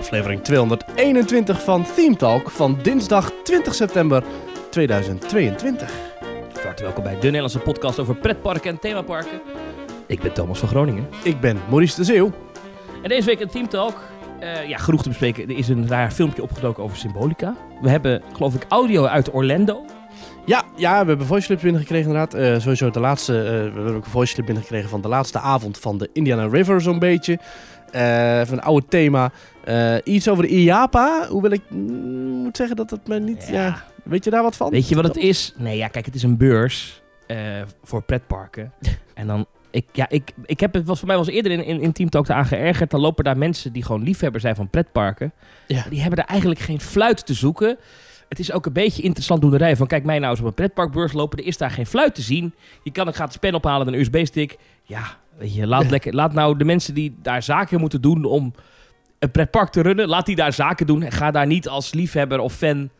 aflevering 221 van Theme Talk van dinsdag 20 september 2022. Hartelijk welkom bij de Nederlandse podcast over pretparken en themaparken. Ik ben Thomas van Groningen. Ik ben Maurice de Zeeuw. En deze week een Team Talk. Eh, ja, genoeg te bespreken. Er is een raar filmpje opgedoken over Symbolica. We hebben, geloof ik, audio uit Orlando. Ja, ja, we hebben voice clips binnengekregen inderdaad. Eh, sowieso de laatste, eh, we hebben ook een voice clip binnengekregen van de laatste avond van de Indiana River zo'n beetje. Eh, van een oude thema. Eh, iets over de IAPA. Hoewel ik mm, moet zeggen dat het me niet... Ja. Ja. weet je daar wat van? Weet je wat het is? Nee, ja, kijk, het is een beurs eh, voor pretparken. en dan, ik, ja, ik, ik heb het, was voor mij was eerder in, in, in Team Talk aan geërgerd. Dan lopen daar mensen die gewoon liefhebber zijn van pretparken. Ja. Die hebben daar eigenlijk geen fluit te zoeken. Het is ook een beetje interessant doenerij van kijk mij nou eens op een pretparkbeurs lopen. Er is daar geen fluit te zien. Je kan een gratis pen ophalen en een USB-stick. Ja, weet je, laat, lekker, laat nou de mensen die daar zaken moeten doen om een pretpark te runnen. Laat die daar zaken doen. En ga daar niet als liefhebber of fan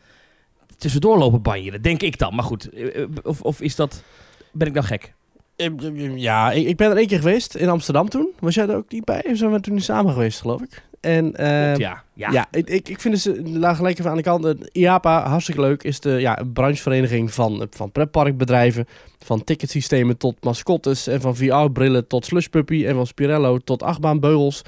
tussendoor lopen banjeren. Denk ik dan. Maar goed, eh, eh, of, of is dat... Ben ik dan gek? Eh, eh, Ja, ik, ik ben er één keer geweest in Amsterdam toen. Was jij er ook niet bij? Of zijn we toen niet samen geweest, geloof ik? En eh, Klopt, ja. Ja. Ja, ik, ik, vind dus, eh, laat gelijk even aan de kant, de IAPA, hartstikke leuk, is de ja, een branchevereniging van, van pretparkbedrijven, van ticketsystemen tot mascottes en van VR-brillen tot slushpuppy en van Spirello tot achtbaanbeugels.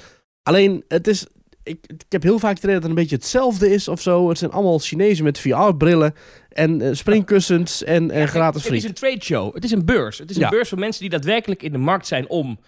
Alleen, het is, ik, ik heb heel vaak het idee dat het een beetje hetzelfde is of zo. Het zijn allemaal Chinezen met VR-brillen en eh, springkussens en, en Ja, gratis Het is friet. een trade show. Het is een beurs. Het is Ja. een beurs voor mensen die daadwerkelijk in de markt zijn om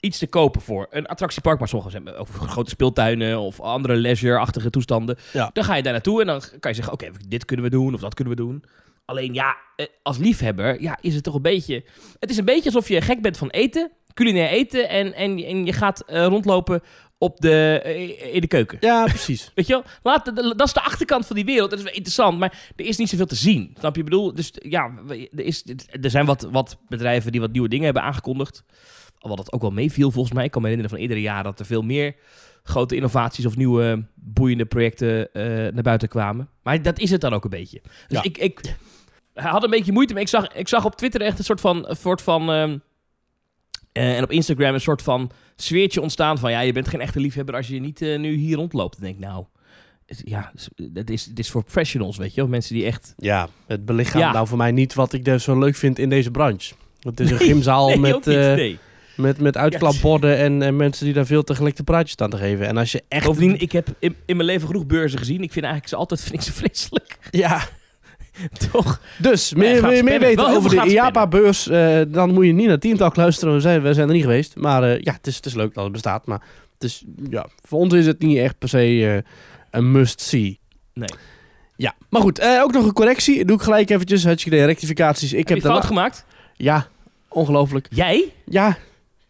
iets te kopen voor een attractiepark. Maar sommige zijn ook grote speeltuinen of andere leisure-achtige toestanden. Ja. Dan ga je daar naartoe en dan kan je zeggen, oké, dit kunnen we doen of dat kunnen we doen. Alleen ja, eh, als liefhebber ja, is het toch een beetje... Het is een beetje alsof je gek bent van eten, culinair eten... en, en, en je gaat eh, rondlopen op de, eh, in de keuken. Ja, precies. Weet je wel? Laat, dat is de achterkant van die wereld. Dat is wel interessant, maar er is niet zoveel te zien. Snap je? Ik bedoel, dus ja, er, is, er zijn wat, wat bedrijven die wat nieuwe dingen hebben aangekondigd. Al wat het ook wel meeviel volgens mij. Ik kan me herinneren van eerdere jaren dat er veel meer grote innovaties of nieuwe boeiende projecten eh, naar buiten kwamen. Maar dat is het dan ook een beetje. Dus Ja. ik, ik had een beetje moeite, maar ik zag, ik zag op Twitter echt een soort van... Een soort van ehm, eh, en op Instagram een soort van sfeertje ontstaan van... ja, je bent geen echte liefhebber als je niet eh, nu hier rondloopt. Dan denk ik, nou... Ja, het is, het is voor professionals, weet je. Of mensen die echt... Ja, het belichaamt Ja. nou voor mij niet wat ik dus zo leuk vind in deze branche. Het is een gymzaal Nee, met... niet, eh, nee. Met, met uitklapborden en, en mensen die daar veel tegelijk de praatjes staan te geven. En als je echt... Bovendien, ik heb in, in mijn leven genoeg beurzen gezien. Ik vind eigenlijk ze altijd vind ik ze vreselijk. Ja, Toch? dus meer, meer, weten over de IAPA-beurs, eh, dan moet je niet naar Teamtalk luisteren. We zijn, we zijn er niet geweest. Maar eh, ja, het is, het is leuk dat het bestaat. Maar het is, ja, voor ons is het niet echt per se eh, een must-see. Nee. Ja, maar goed. ook nog een correctie. Doe ik gelijk eventjes. Hartstikke idee, rectificaties. Ik heb heb je de fout gemaakt? Ja, ongelooflijk. Jij? Ja,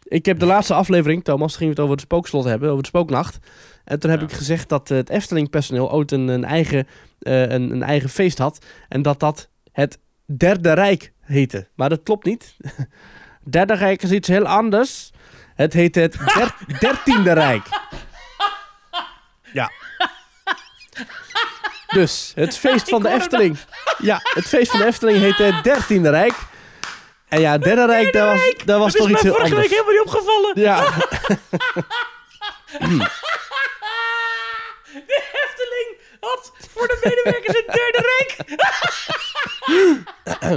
ik heb de laatste aflevering, Thomas, we het over het spookslot hebben, over de spooknacht. En toen heb Ja. ik gezegd dat eh, het Efteling-personeel ooit een, een, eigen, eh, een, een eigen feest had. En dat dat het Derde Rijk heette. Maar dat klopt niet. Derde Rijk is iets heel anders. Het heet het der- Dertiende Rijk. Ja. Dus, het feest van de Efteling. Ja, het feest van de Efteling heet het Dertiende Rijk. En ja, het Derde Rijk, dat was, dat was dat toch is iets mij heel vorige anders. week helemaal niet opgevallen. Ja, De Efteling had voor de medewerkers een derde rijk.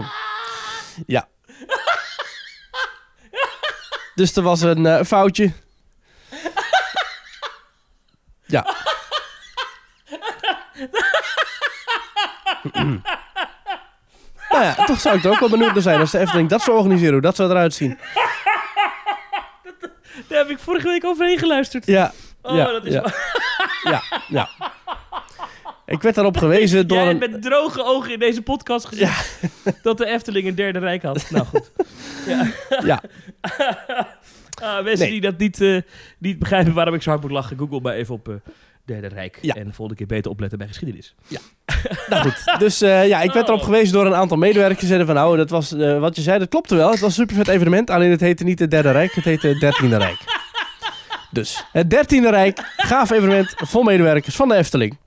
ja. Dus er was een eh, foutje. Ja. nou ja, toch zou ik er ook wel benieuwd naar zijn als de Efteling dat zou organiseren, hoe dat zou eruit zien. Daar heb ik vorige week overheen geluisterd. Ja, Oh, ja, dat is ja. ja, ja. Ik werd daarop gewezen door Jij een... hebt met droge ogen in deze podcast gezien dat de Efteling een derde rijk had. Nou goed. Ja. Ja, Ah, mensen Nee. die dat niet, eh, niet begrijpen waarom ik zo hard moet lachen, google maar even op eh, Derde Rijk. Ja. En de volgende keer beter opletten bij geschiedenis. nou goed. Dus eh, ja, ik werd erop gewezen door een aantal medewerkers. Zeiden van, nou, dat was, wat je zei, dat klopte wel. Het was een super vet evenement. Alleen het heette niet het Derde Rijk, het heette het Dertiende Rijk. Dus het Dertiende Rijk, gaaf evenement, vol medewerkers van de Efteling.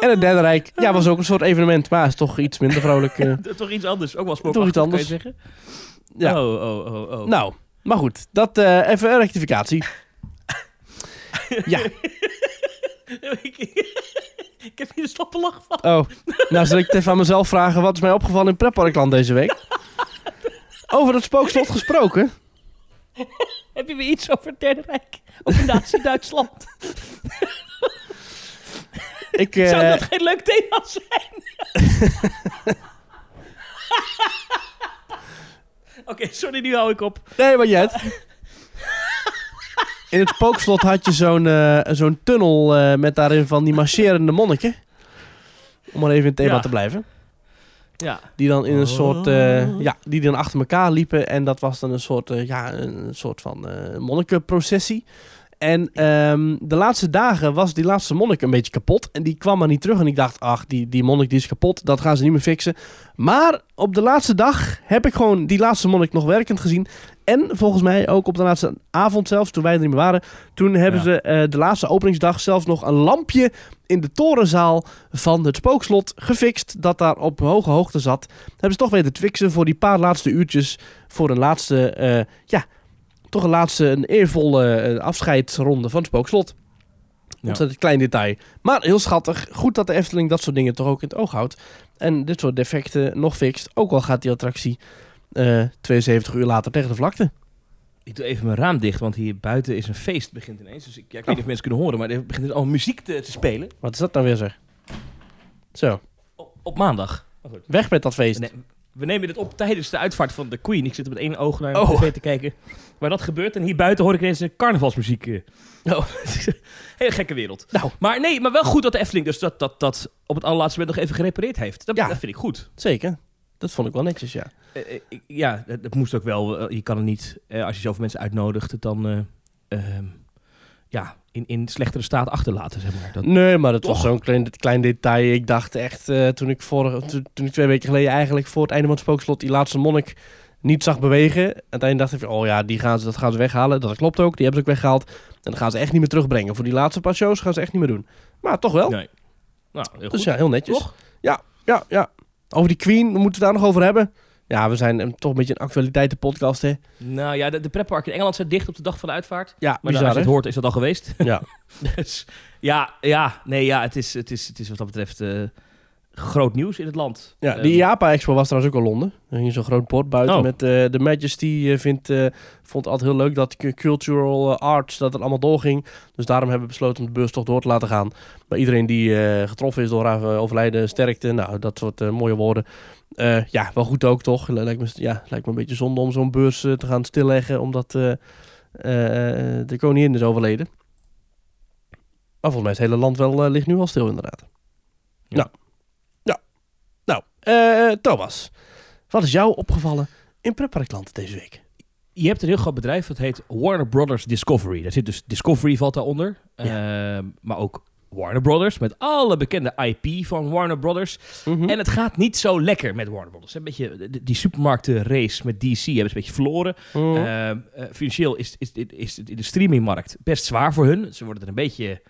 En het Derde Rijk, ja, was ook een soort evenement, maar is toch iets minder vrolijk. eh, Toch iets anders, ook wel Toch spookachtig, iets anders. kan je zeggen. ja. Oh, oh, oh, oh. Nou, maar goed, dat eh, even een rectificatie. Ja. ik, ik heb hier een slappe lach van. Oh, nou zal ik het even aan mezelf vragen. Wat is mij opgevallen in Pretparkland deze week? Over het spookslot gesproken. Heb je weer iets over het Derde Rijk? Of Nazi-Duitsland? Ik, eh, Zou dat geen leuk thema zijn? Oké, sorry, nu hou ik op. Nee, maar Jet. In het spookslot had je zo'n eh, zo'n tunnel eh, met daarin van die marcherende monniken. Om maar even in het thema Ja. te blijven. Ja. Die dan in een Oh. soort, eh, ja, die dan achter elkaar liepen. En dat was dan een soort, eh, ja, een soort van eh monnikenprocessie. En ehm, de laatste dagen was die laatste monnik een beetje kapot. En die kwam maar niet terug. En ik dacht, ach, die, die monnik die is kapot. Dat gaan ze niet meer fixen. Maar op de laatste dag heb ik gewoon die laatste monnik nog werkend gezien. En volgens mij ook op de laatste avond zelfs, toen wij er niet meer waren. Toen hebben Ja. ze eh, de laatste openingsdag zelfs nog een lampje in de torenzaal van het spookslot gefixt. Dat daar op hoge hoogte zat. Hebben ze toch weten te fixen voor die paar laatste uurtjes. Voor een laatste, eh, ja, toch een laatste, een eervolle eh, afscheidsronde van spookslot. Ja. Ontzettend klein detail. Maar heel schattig. Goed dat de Efteling dat soort dingen toch ook in het oog houdt. En dit soort defecten nog fixt. Ook al gaat die attractie eh 72 uur later tegen de vlakte. Ik doe even mijn raam dicht, want hier buiten is een feest begint ineens. Dus ik, ja, ik weet niet of mensen kunnen horen, maar er begint al muziek te, te spelen. Wat is dat nou weer zeg? Zo, Op, op maandag. Oh, goed. weg met dat feest. Nee, we nemen dit op tijdens de uitvaart van de Queen. Ik zit met één oog naar de Oh. tv te kijken waar dat gebeurt. En hier buiten hoor ik ineens een carnavalsmuziek. eh. Oh. Hele gekke wereld. Nou. Maar nee, maar wel goed dat de Efteling dus dat, dat, dat op het allerlaatste moment nog even gerepareerd heeft. Dat, Ja. dat vind ik goed. Zeker. Dat vond ik wel netjes, ja. Eh, eh, ja, dat, dat moest ook wel. Je kan het niet, als je zoveel mensen uitnodigt, dan eh, ehm, ja, in, in slechtere staat achterlaten, zeg maar. Dat, Nee, maar dat was zo'n klein, klein detail. Ik dacht echt, eh, toen, ik vorige, toen, toen ik twee weken geleden eigenlijk voor het einde van het spookslot die laatste monnik niet zag bewegen. Einde dacht ik, oh ja, die gaan ze, dat gaan ze weghalen. Dat klopt ook, die hebben ze ook weggehaald. En dat gaan ze echt niet meer terugbrengen. Voor die laatste paar shows gaan ze echt niet meer doen. Maar toch wel. nee. Nou, heel goed. dus ja, heel netjes. Toch? Ja, ja. Over die Queen, moeten we het daar nog over hebben? Ja, we zijn eh, toch een beetje een actualiteitenpodcast, hè? Nou ja, de, de pretparken in Engeland zijn dicht op de dag van de uitvaart. Ja, Maar bizar, als je het hoort, is dat al geweest. Ja. dus ja, ja, nee, ja, het is, het is, het is wat dat betreft eh, groot nieuws in het land. Ja, Ehm, die IAPA Expo was trouwens ook al Londen. Er ging zo'n groot bord buiten Oh. met eh, de Majesty. eh, vindt, eh, vond het altijd heel leuk dat cu- cultural eh, arts, dat het allemaal doorging. Dus daarom hebben we besloten om de beurs toch door te laten gaan. Maar iedereen die eh, getroffen is door haar eh, overlijden, sterkte. Nou, dat soort eh, mooie woorden. Eh, ja, wel goed ook toch. Lijkt me, ja, lijkt me een beetje zonde om zo'n beurs eh, te gaan stilleggen. Omdat eh, de koningin is overleden. Maar volgens mij het hele land wel, ligt nu al stil inderdaad. Ja. Nou. Ja. Nou, Thomas. Wat is jou opgevallen in Pretparkland deze week? Je hebt een heel groot bedrijf, dat heet Warner Brothers Discovery. Daar zit dus Discovery valt daaronder. Ehm, maar ook Warner Brothers, met alle bekende IP van Warner Brothers. Mhm. En het gaat niet zo lekker met Warner Brothers. Een beetje, die supermarktenrace met DC hebben ze een beetje verloren. Eh, financieel is, is, is, in de streamingmarkt best zwaar voor hun. Ze worden er een beetje...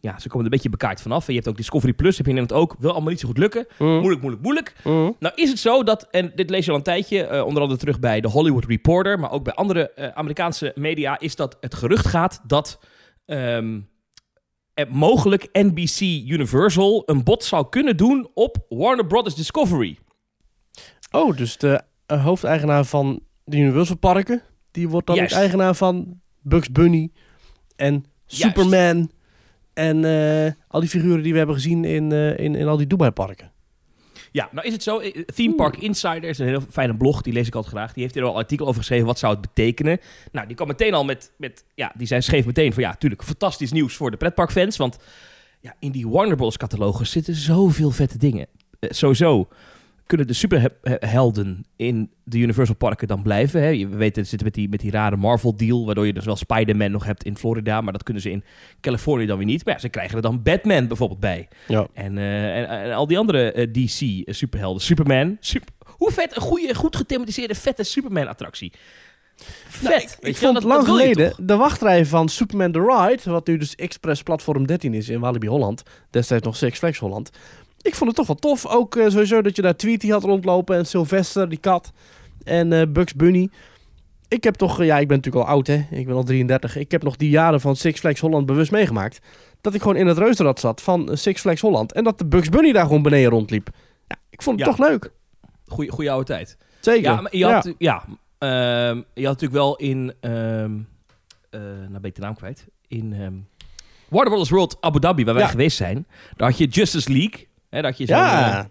Ja, ze komen er een beetje bekaard vanaf. En je hebt ook Discovery Plus, heb je in Nederland ook. Wil allemaal niet zo goed lukken. Mhm. Moeilijk, moeilijk, moeilijk. Mhm. Nou is het zo dat, en dit lees je al een tijdje, eh, onder andere terug bij de Hollywood Reporter, maar ook bij andere Amerikaanse media, is dat het gerucht gaat dat ehm, mogelijk NBC Universal een bod zou kunnen doen op Warner Brothers Discovery. Oh, dus de eh, hoofdeigenaar van de Universal Parken, die wordt dan Juist. eigenaar van Bugs Bunny en Superman en eh, al die figuren die we hebben gezien in, eh, in, in al die Dubai parken. Ja, nou is het zo. eh, Theme Park Insider is een heel fijne blog, die lees ik altijd graag. Die heeft hier al een artikel over geschreven, wat zou het betekenen? Nou, die kwam meteen al met, met ja, die zei, schreef meteen van, ja, natuurlijk fantastisch nieuws voor de pretparkfans, want ja, in die Warner Bros. catalogus zitten zoveel vette dingen. Eh, sowieso kunnen de superhelden in de Universal parken dan blijven. Hè? Je- We weten, ze zitten met die, met die rare Marvel deal, waardoor je dus wel Spider-Man nog hebt in Florida, maar dat kunnen ze in Californië dan weer niet. Maar ja, ze krijgen er dan Batman bijvoorbeeld bij. Ja. En, eh, en, en al die andere eh, DC-superhelden. Superman. Super, hoe vet een goede, goed gethematiseerde, vette Superman-attractie. Vet. Nou, ik weet ik vond dat- lang dat geleden de wachtrij van Superman The Ride, wat nu dus Express Platform 13 is in Walibi Holland, destijds nog Six Flags Holland. Ik vond het toch wel tof. Ook eh, sowieso dat je daar Tweety had rondlopen en Sylvester, die kat, en eh, Bugs Bunny. ik heb toch, eh, ja, ik ben natuurlijk al oud, hè. Ik ben al 33. Ik heb nog die jaren van Six Flags Holland bewust meegemaakt. Dat ik gewoon in het reuzenrad zat van Six Flags Holland. En dat de Bugs Bunny daar gewoon beneden rondliep. Ja, ik vond het Ja. toch leuk. Goeie, goeie oude tijd. Zeker. Ja, maar je had, ja. ehm, je had natuurlijk wel in... ehm eh nou ben ik de naam kwijt. In ehm Warner World Abu Dhabi, waar wij Ja. geweest zijn. Daar had je Justice League. Hè, had je zo'n, ja.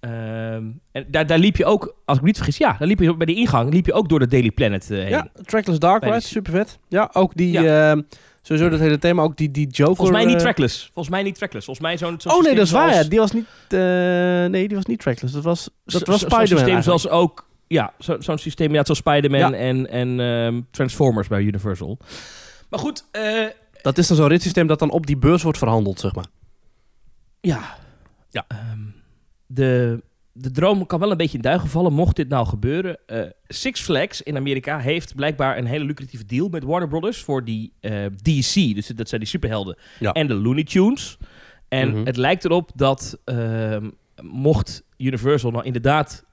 eh, ehm, en daar, daar liep je ook, als ik me niet vergis, ja, daar liep je bij de ingang liep je ook door de Daily Planet eh, heen. ja, Trackless Dark Ride, super vet. Ja, ook die, ehm, sowieso dat hele thema, ook die, die Joker. Volgens mij niet eh, trackless. Volgens mij niet trackless. Volgens mij zo'n Oh nee, dat is waar. zoals-. Die was niet, nee, die was niet trackless. Dat was, dat zo- was zo- Spider-Man systeem eigenlijk. zoals ook, ja, zo- zo'n systeem, ja, zoals Spider-Man Ja. en, en ehm, Transformers bij Universal. Maar goed, Dat is dan zo'n ritssysteem dat dan op die beurs wordt verhandeld, zeg maar. Ja. Ja. Ehm, de, de droom kan wel een beetje in duigen vallen, mocht dit nou gebeuren. Eh, Six Flags in Amerika heeft blijkbaar een hele lucratieve deal met Warner Brothers voor die eh, DC, dus dat zijn die superhelden, Ja. en de Looney Tunes. En Mhm. het lijkt erop dat ehm, mocht Universal nou inderdaad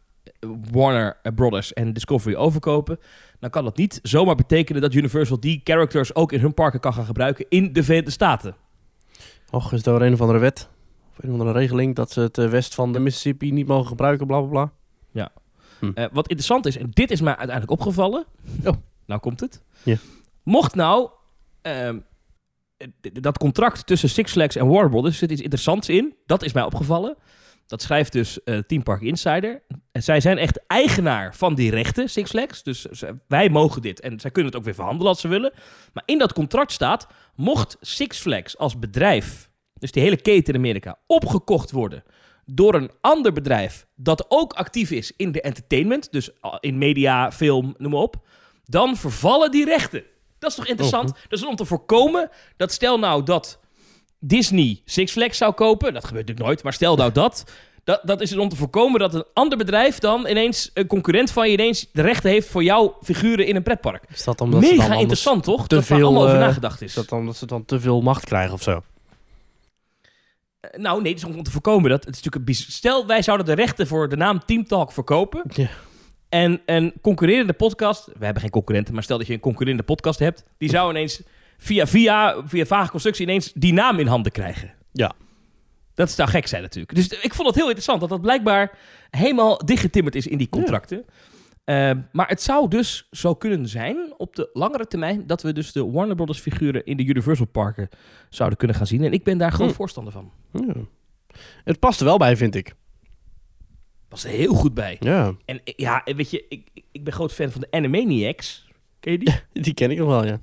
Warner Brothers en Discovery overkopen, dan kan dat niet zomaar betekenen dat Universal die characters ook in hun parken kan gaan gebruiken in de Verenigde Staten. Och, is er een of andere wet? Een of andere regeling dat ze het eh, west van de Mississippi niet mogen gebruiken, bla bla bla. Eh, wat interessant is, en dit is mij uiteindelijk opgevallen. Oh. Nou komt het. Ja. Mocht nou ehm, dat contract tussen Six Flags en Warner Brothers, er zit iets interessants in. Dat is mij opgevallen. Dat schrijft dus eh Team Park Insider. En zij zijn echt eigenaar van die rechten, Six Flags. Dus wij mogen dit. En zij kunnen het ook weer verhandelen als ze willen. Maar in dat contract staat, mocht Six Flags als bedrijf, dus die hele keten in Amerika, opgekocht worden door een ander bedrijf dat ook actief is in de entertainment, dus in media, film, noem maar op, dan vervallen die rechten. Dat is toch interessant? Dat is om te voorkomen dat stel nou dat Disney Six Flags zou kopen, dat gebeurt natuurlijk nooit, maar stel nou dat, dat, dat is het om te voorkomen dat een ander bedrijf dan ineens, een concurrent van je ineens de rechten heeft voor jouw figuren in een pretpark. Is dat omdat ze dan Mega interessant toch? te dat veel, allemaal over eh, nagedacht is. Is dat dan dat ze dan te veel macht krijgen of zo? Eh, Nou, nee, het is om te voorkomen dat. Het is natuurlijk een Stel, wij zouden de rechten voor de naam Team Talk verkopen. Ja. En een concurrerende podcast. We hebben geen concurrenten, maar stel dat je een concurrerende podcast hebt. Die zou ineens via, via, via vage constructie ineens die naam in handen krijgen. Ja. Dat zou gek zijn natuurlijk. Dus ik vond het heel interessant dat dat blijkbaar helemaal dichtgetimmerd is in die contracten. Eh, maar het zou dus zo kunnen zijn op de langere termijn dat we dus de Warner Brothers figuren in de Universal parken zouden kunnen gaan zien. En ik ben daar groot Hm. voorstander van. Ja. Het past er wel bij, vind ik. Was er heel goed bij. Ja, En eh, ja, weet je, ik, ik ben groot fan van de Animaniacs. Ken je die? die ken ik nog wel, ja.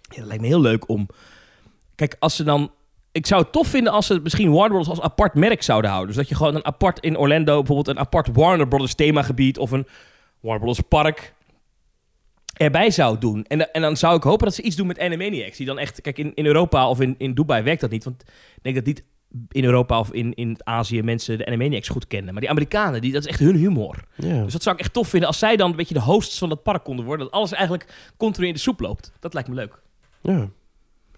Ja, dat lijkt me heel leuk om... Kijk, als ze dan... Ik zou het tof vinden als ze misschien Warner Brothers als apart merk zouden houden. Dus dat je gewoon een apart in Orlando... bijvoorbeeld een apart Warner Brothers themagebied... of een Warner Brothers park erbij zou doen. En, en dan zou ik hopen dat ze iets doen met Animaniacs. Die dan echt... Kijk, in, in Europa of in, in Dubai werkt dat niet. Want ik denk dat niet in Europa of in, in Azië mensen de Animaniacs goed kennen. Maar die Amerikanen, die, dat is echt hun humor. Dus dat zou ik echt tof vinden als zij dan een beetje de hosts van dat park konden worden. Dat alles eigenlijk continu in de soep loopt. Dat lijkt me leuk. ja.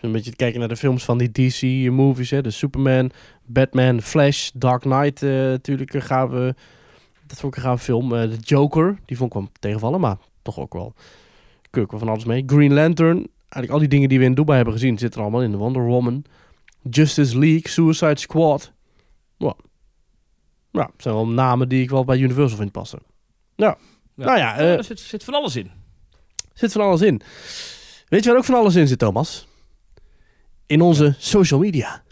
Een beetje te kijken naar de films van die DC-movies, hè. De Superman, Batman, Flash, Dark Knight eh, natuurlijk eh, gaan we... Dat vond ik een gaaf film. Eh, de Joker, die vond ik wel tegenvallen, maar toch ook wel... Kun ik wel van alles mee. Green Lantern, eigenlijk al die dingen die we in Dubai hebben gezien... zitten er allemaal in. De Wonder Woman, Justice League, Suicide Squad. Ja. Ja, het zijn wel namen die ik wel bij Universal vind passen. Ja. Nou ja, eh, er zit, zit van alles in. Zit van alles in. Weet je waar ook van alles in zit, Thomas? In onze social media.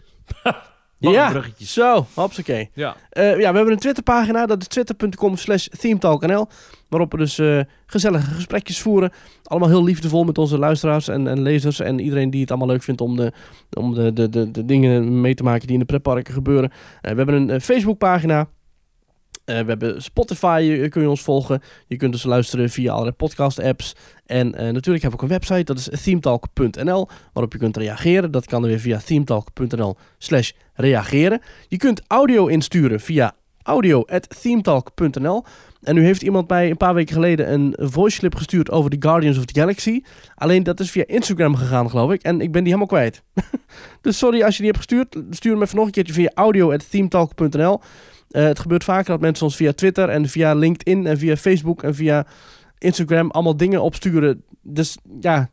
Ja, zo, hopsakee. Ja. Eh, ja, we hebben een Twitterpagina, dat is twitter.com slash themetalknl. Waarop we dus eh, gezellige gesprekjes voeren. Allemaal heel liefdevol met onze luisteraars en, en lezers. En iedereen die het allemaal leuk vindt om, de, om de, de, de, de dingen mee te maken die in de pretparken gebeuren. Eh, we hebben een Facebookpagina. Eh, we hebben Spotify, eh, kun je ons volgen. Je kunt dus luisteren via allerlei podcast-apps. En eh, natuurlijk heb ik ook een website, dat is themetalk.nl, waarop je kunt reageren. Dat kan er weer via themetalk.nl slash reageren. Je kunt audio insturen via audio.themetalk.nl. En nu heeft iemand mij een paar weken geleden een voice clip gestuurd over de Guardians of the Galaxy. Alleen dat is via Instagram gegaan, geloof ik. En ik ben die helemaal kwijt. dus sorry als je die hebt gestuurd. Stuur hem even nog een keertje via audio.themetalk.nl. Eh, het gebeurt vaker dat mensen ons via Twitter en via LinkedIn en via Facebook en via Instagram, allemaal dingen opsturen. Dus ja,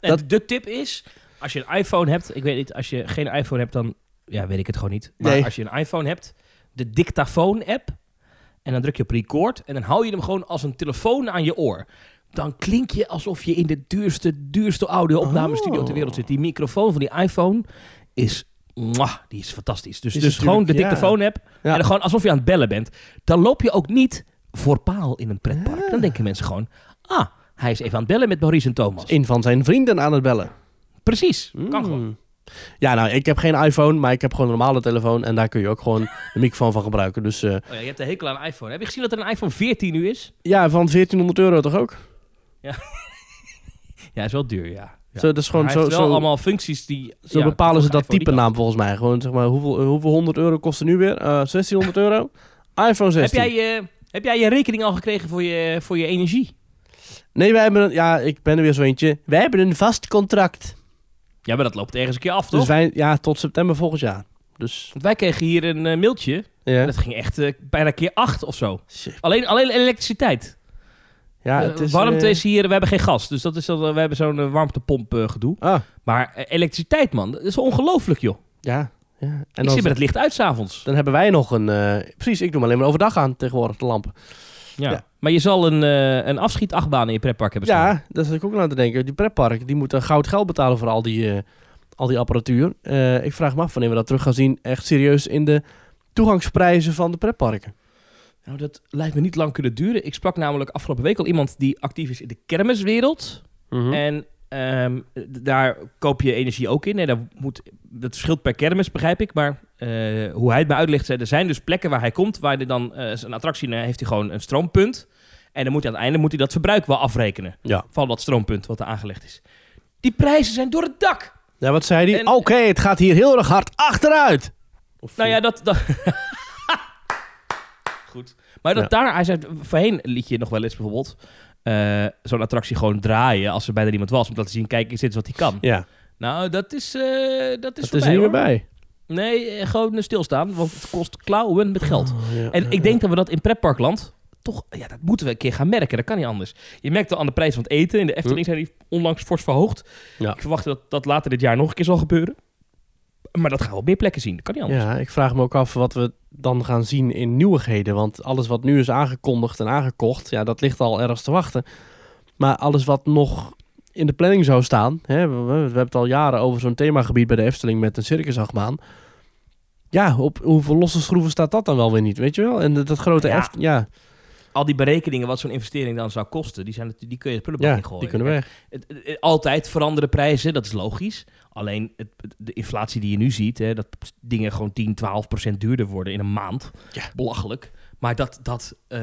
En Dat- de tip is, als je een iPhone hebt, ik weet niet, als je geen iPhone hebt, dan ja, weet ik het gewoon niet. Maar Nee. als je een iPhone hebt, de dictafoon-app, en dan druk je op record, en dan hou je hem gewoon als een telefoon aan je oor. Dan klink je alsof je in de duurste, duurste audio-opnamestudio Oh. ter wereld zit. Die microfoon van die iPhone is, mwah, die is fantastisch. Dus, Is dus gewoon de ja. dictafoon-app, Ja. en gewoon alsof je aan het bellen bent. Dan loop je ook niet voor paal in een pretpark. Ja. Dan denken mensen gewoon, ah, hij is even aan het bellen met Maurice en Thomas. een van zijn vrienden aan het bellen. Precies, kan Mm. gewoon. Ja, nou, ik heb geen iPhone, maar ik heb gewoon een normale telefoon. En daar kun je ook gewoon de microfoon van gebruiken. Dus eh, Oh ja, je hebt een hekel aan een iPhone. Heb je gezien dat er een iPhone 14 nu is? ja, van 1400 euro toch ook? Ja, is wel duur, ja. Ja. Zo, dat is gewoon Hij zo, heeft wel zo, allemaal functies die... zo ja, bepalen ze dat type naam volgens mij. Gewoon zeg maar, hoeveel, eh, hoeveel 100 euro kost er nu weer? Eh 1600 euro? iPhone kan. 16. Heb jij, je, heb jij je rekening al gekregen voor je, voor je energie? Nee, wij hebben een, ja, ik ben er weer zo eentje. Wij hebben een vast contract. Ja, maar dat loopt ergens een keer af, toch? Dus wij, ja, tot september volgend jaar. Dus, Want wij kregen hier een eh, mailtje. ja. Dat ging echt eh, bijna keer acht of zo. Shit. Alleen, alleen elektriciteit. Ja, Eh, het is... warmte eh, is hier... We hebben geen gas. Dus dat is, dan- we hebben zo'n eh, warmtepomp eh, gedoe. Ah, Maar eh, elektriciteit, man. Dat is ongelooflijk, joh. ja. ja. En ik dan, zit met het licht uit s'avonds. dan hebben wij nog een... eh, precies, ik doe hem alleen maar overdag aan tegenwoordig, de lampen. Ja. Ja. Maar je zal een, eh een afschietachtbaan in je pretpark hebben staan. Ja, daar zit ik ook aan te denken. Die pretpark, die moeten goud geld betalen voor al die, eh, al die apparatuur. Eh, ik vraag me af wanneer we dat terug gaan zien. Echt serieus in de toegangsprijzen van de pretparken. Nou, dat lijkt me niet lang kunnen duren. Ik sprak namelijk afgelopen week al iemand die actief is in de kermiswereld. Mhm. En ehm, d- daar koop je energie ook in. En dat, moet, dat verschilt per kermis, begrijp ik. Maar eh, hoe hij het mij uitlegt, er zijn dus plekken waar hij komt... waar hij dan eh, zijn attractie eh, heeft hij gewoon een stroompunt. En dan moet hij aan het einde moet hij dat verbruik wel afrekenen. Ja. Van dat stroompunt wat er aangelegd is. Die prijzen zijn door het dak. Ja, wat zei hij? Oké, het gaat hier heel erg hard achteruit. Of, Nou ja, dat... dat Goed. Maar dat Ja. daar, hij zei, voorheen liet je nog wel eens bijvoorbeeld eh, zo'n attractie gewoon draaien als er bijna niemand was. Om te laten zien, kijk, eens dit is wat hij kan. Ja, Nou, dat is, eh dat is dat is er niet meer bij. Nee, eh, gewoon stilstaan, want het kost klauwen met geld. Oh, ja, En ik denk dat we dat in pretparkland toch, ja, dat moeten we een keer gaan merken. Dat kan niet anders. Je merkt al aan de prijs van het eten. In de Efteling zijn die onlangs fors verhoogd. Ja. Ik verwacht dat dat later dit jaar nog een keer zal gebeuren. Maar dat gaan we op meer plekken zien. Dat kan niet anders. Ja, ik vraag me ook af wat we dan gaan zien in nieuwigheden. Want alles wat nu is aangekondigd en aangekocht, ja, dat ligt al ergens te wachten. Maar alles wat nog in de planning zou staan, hè, we, we- we hebben het al jaren over zo'n themagebied bij de Efteling met een circusachtbaan. Ja, op hoeveel losse schroeven staat dat dan wel weer niet, weet je wel? En dat, dat grote Ja. Eft- ja, Al die berekeningen wat zo'n investering dan zou kosten, die, zijn, natuurlijk- die kun je de prullenbak ja, in gooien. die kunnen weg. Het- het- het- altijd veranderen prijzen, dat is logisch. Alleen het, het- de inflatie die je nu ziet, hè, dat dingen gewoon 10, 12 procent duurder worden in een maand. Ja. Belachelijk. Maar dat, dat eh,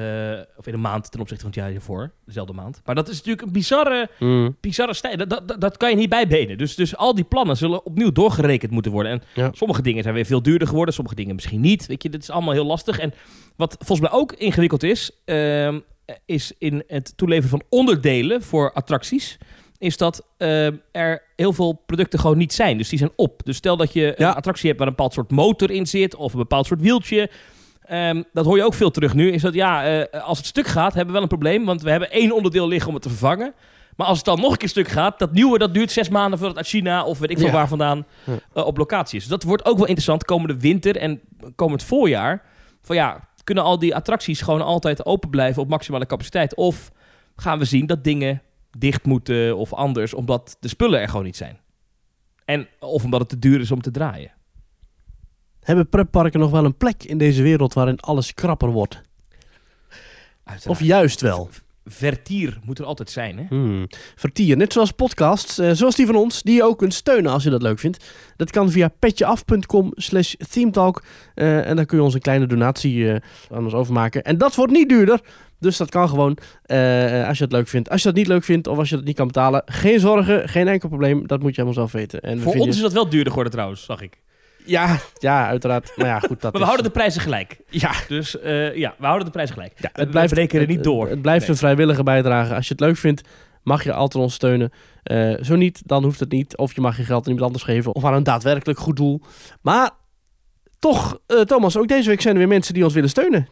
of in een maand ten opzichte van het jaar hiervoor, dezelfde maand. Maar dat is natuurlijk een bizarre, Mm, bizarre stijl. Dat, dat, dat- kan je niet bijbenen. Dus, dus al die plannen zullen opnieuw doorgerekend moeten worden. En Ja. sommige dingen zijn weer veel duurder geworden, sommige dingen misschien niet. Weet je, dit is allemaal heel lastig. En wat volgens mij ook ingewikkeld is, ehm, is in het toeleveren van onderdelen voor attracties, is dat ehm, er heel veel producten gewoon niet zijn. Dus die zijn op. Dus stel dat je Ja. een attractie hebt waar een bepaald soort motor in zit, of een bepaald soort wieltje. Ehm, dat hoor je ook veel terug nu. Is dat ja, eh, als het stuk gaat, hebben we wel een probleem. Want we hebben één onderdeel liggen om het te vervangen. Maar als het dan nog een keer stuk gaat, dat nieuwe dat duurt zes maanden voordat het uit China of weet ik veel Ja. waar vandaan eh, op locatie is. Dus dat wordt ook wel interessant komende winter en komend voorjaar. Van ja, kunnen al die attracties gewoon altijd open blijven op maximale capaciteit? Of gaan we zien dat dingen dicht moeten of anders, omdat de spullen er gewoon niet zijn? En, of omdat het te duur is om te draaien. Hebben pretparken nog wel een plek in deze wereld waarin alles krapper wordt? Of juist wel? Vertier moet er altijd zijn, hè? Hmm. Vertier, net zoals podcasts, eh, zoals die van ons, die je ook kunt steunen als je dat leuk vindt. Dat kan via petjeaf.com slash themetalk. Eh, en dan kun je ons een kleine donatie eh, aan ons overmaken. En dat wordt niet duurder, dus dat kan gewoon eh, als je het leuk vindt. Als je dat niet leuk vindt of als je dat niet kan betalen, geen zorgen, geen enkel probleem. Dat moet je helemaal zelf weten. En Voor ons is dat wel duurder geworden trouwens, zag ik. Ja, ja, uiteraard. Maar ja, goed, dat Maar we is- houden de prijzen gelijk. Ja, Dus eh, ja, we houden de prijzen gelijk. Ja, het blijft rekenen niet door. Het, het blijft Nee. een vrijwillige bijdrage. Als je het leuk vindt, mag je altijd ons steunen. Eh, zo niet, dan hoeft het niet. Of je mag je geld aan iemand anders geven. Of aan een daadwerkelijk goed doel. Maar toch, eh, Thomas, ook deze week zijn er weer mensen die ons willen steunen.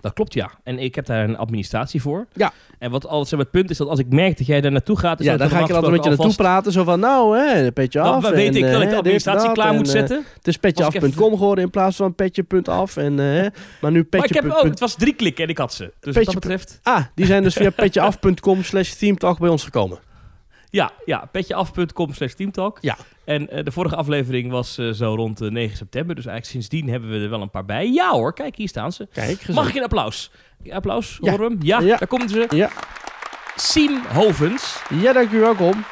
Dat klopt, ja. En ik heb daar een administratie voor. Ja. En wat altijd zeg maar, het punt is dat als ik merk dat jij daar naartoe gaat... is Ja, dan ga ik er altijd met je naartoe praten. Zo van, nou, hè, een petje af. dan weet en, ik dat ik eh, de administratie dat, klaar en, moet eh, zetten. Het is petjeaf.com geworden in plaats van petje.af. En, eh, maar nu Maar ik heb, petje. oh, het was drie klikken en ik had ze. Dus wat Petje- dat betreft... Ah, die zijn dus via petjeaf.com slash themetalk bij ons gekomen. Ja, ja petjeaf.com slash teamtalk. Ja. En eh, de vorige aflevering was eh, zo rond eh, 9 september. Dus eigenlijk sindsdien hebben we er wel een paar bij. Ja hoor, kijk, hier staan ze. Kijk. Mag ik een applaus? Applaus, Ja. hoor hem? Ja, Ja. daar komen ze. Ja. Siem Hovens, Ja, dank u, welkom.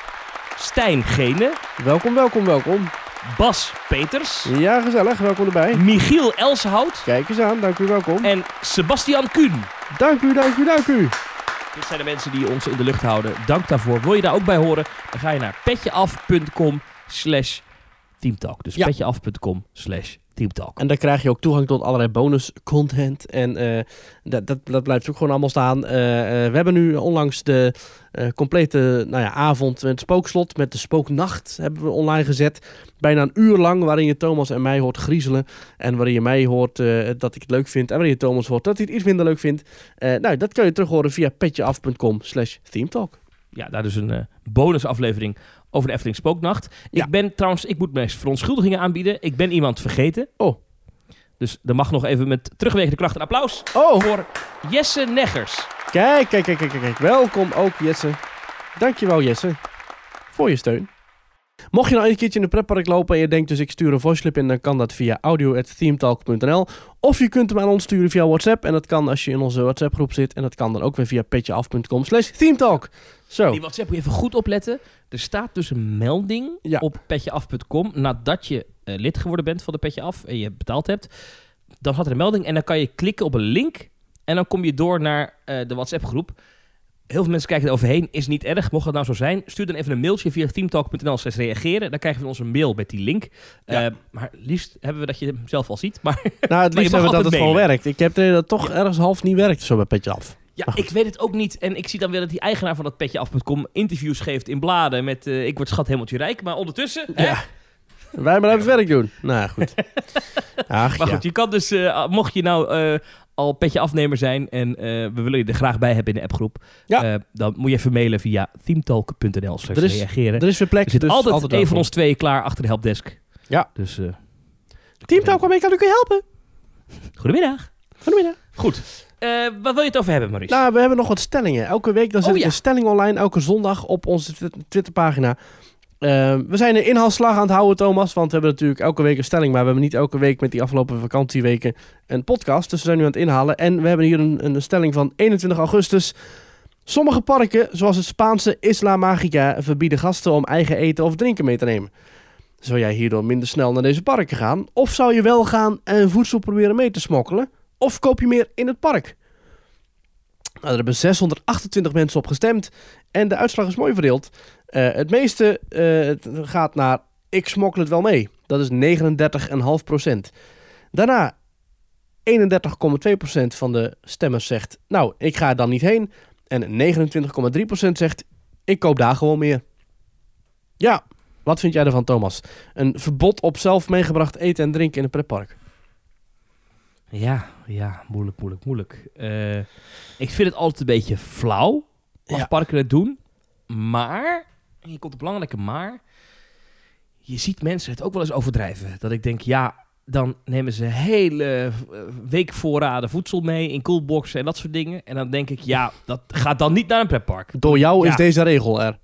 Stijn Gene, Welkom, welkom, welkom. Bas Peters, Ja, gezellig, welkom erbij. Michiel Elsenhout Kijk eens aan, dank u, welkom. en Sebastian Kuhn. Dank u, dank u, dank u. Dit zijn de mensen die ons in de lucht houden. Dank daarvoor. Wil je daar ook bij horen? Dan ga je naar petjeaf.com slash teamtalk. Dus Ja. petjeaf.com slash teamtalk. En dan krijg je ook toegang tot allerlei bonus content. En eh, dat, dat, dat blijft ook gewoon allemaal staan. Eh, eh, we hebben nu onlangs de complete nou ja, avond met het spookslot, met de spooknacht, hebben we online gezet. Bijna een uur lang, waarin je Thomas en mij hoort griezelen. En waarin je mij hoort dat ik het leuk vind. En waarin je Thomas hoort dat hij het iets minder leuk vindt. Nou, dat kun je terug horen via petjeaf.com slash themetalk. Ja, daar dus een bonusaflevering over de Efteling Spooknacht. Ja. Ik ben trouwens, ik moet me verontschuldigingen aanbieden. Ik ben iemand vergeten. Oh. Dus er mag nog even met terugwerkende kracht een applaus Oh, voor Jesse Neggers. kijk, kijk, kijk, kijk, kijk. Welkom ook Jesse. Dankjewel Jesse. Voor je steun. Mocht je nou een keertje in de pretpark lopen en je denkt dus ik stuur een voice clip in, dan kan dat via audio.themetalk.nl. Of je kunt hem aan ons sturen via WhatsApp. En dat kan als je in onze WhatsApp groep zit. En dat kan dan ook weer via petjeaf.com slash themetalk. Zo. Die WhatsApp moet je even goed opletten. Er staat dus een melding Ja. op petjeaf.com nadat je eh, lid geworden bent van de Petje Af en je betaald hebt. Dan had er een melding en dan kan je klikken op een link en dan kom je door naar eh, de WhatsApp groep. Heel veel mensen kijken er overheen. Is niet erg. Mocht dat nou zo zijn, stuur dan even een mailtje via teamtalk.nl slash reageren. Dan krijgen we ons een mail met die link. Ja. Eh, maar liefst hebben we dat je hem zelf al ziet. Maar Nou, het liefst hebben we dat het gewoon werkt. Ik heb dat het toch ergens half niet werkt zo bij Petje Af. ja, ik weet het ook niet. En ik zie dan weer dat die eigenaar van dat petjeaf.com interviews geeft in bladen met eh, ik word schat hemeltje rijk. Maar ondertussen... hè, Ja. Wij maar even het werk doen. Nou, goed. Ach, Maar ja. goed, je kan dus, eh, mocht je nou al petje afnemer zijn en eh, we willen je er graag bij hebben in de appgroep, Ja. eh, dan moet je even mailen via themetalk.nl slash Er is- reageren. Er is weer plek. Er zit dus altijd, een van ons twee klaar achter de helpdesk. Ja. Dus, eh, Teamtalk, waarmee kan ik u helpen? goedemiddag. Goedemiddag. Goed. Wat wil je het over hebben, Maurice? Nou, we hebben nog wat stellingen. Elke week dan zet Oh, ik ja. een stelling online, elke zondag op onze Twi- Twitterpagina. Ehm, we zijn een inhaalslag aan het houden, Thomas. Want we hebben natuurlijk elke week een stelling. Maar we hebben niet elke week met die afgelopen vakantieweken een podcast. Dus we zijn nu aan het inhalen. En we hebben hier een, een stelling van 21 augustus. Sommige parken, zoals het Spaanse Isla Magica, verbieden gasten om eigen eten of drinken mee te nemen. Zou jij hierdoor minder snel naar deze parken gaan? Of zou je wel gaan en voedsel proberen mee te smokkelen? Of koop je meer in het park? Nou, er hebben 628 mensen op gestemd. En de uitslag is mooi verdeeld. Eh, het meeste eh, gaat naar ik smokkel het wel mee. Dat is 39,5%. Daarna 31,2% van de stemmers zegt... nou, ik ga er dan niet heen. En 29,3% zegt... ik koop daar gewoon meer. Ja, wat vind jij ervan, Thomas? Een verbod op zelf meegebracht eten en drinken in een pretpark. Ja, ja, moeilijk, moeilijk, moeilijk. Eh, ik vind het altijd een beetje flauw als Ja. parken het doen. Maar, en hier komt een belangrijke maar, je ziet mensen het ook wel eens overdrijven. Dat ik denk, ja, dan nemen ze hele eh, weekvoorraden voedsel mee in coolboxen en dat soort dingen. En dan denk ik, ja, dat gaat dan niet naar een pretpark. Door jou is deze regel er.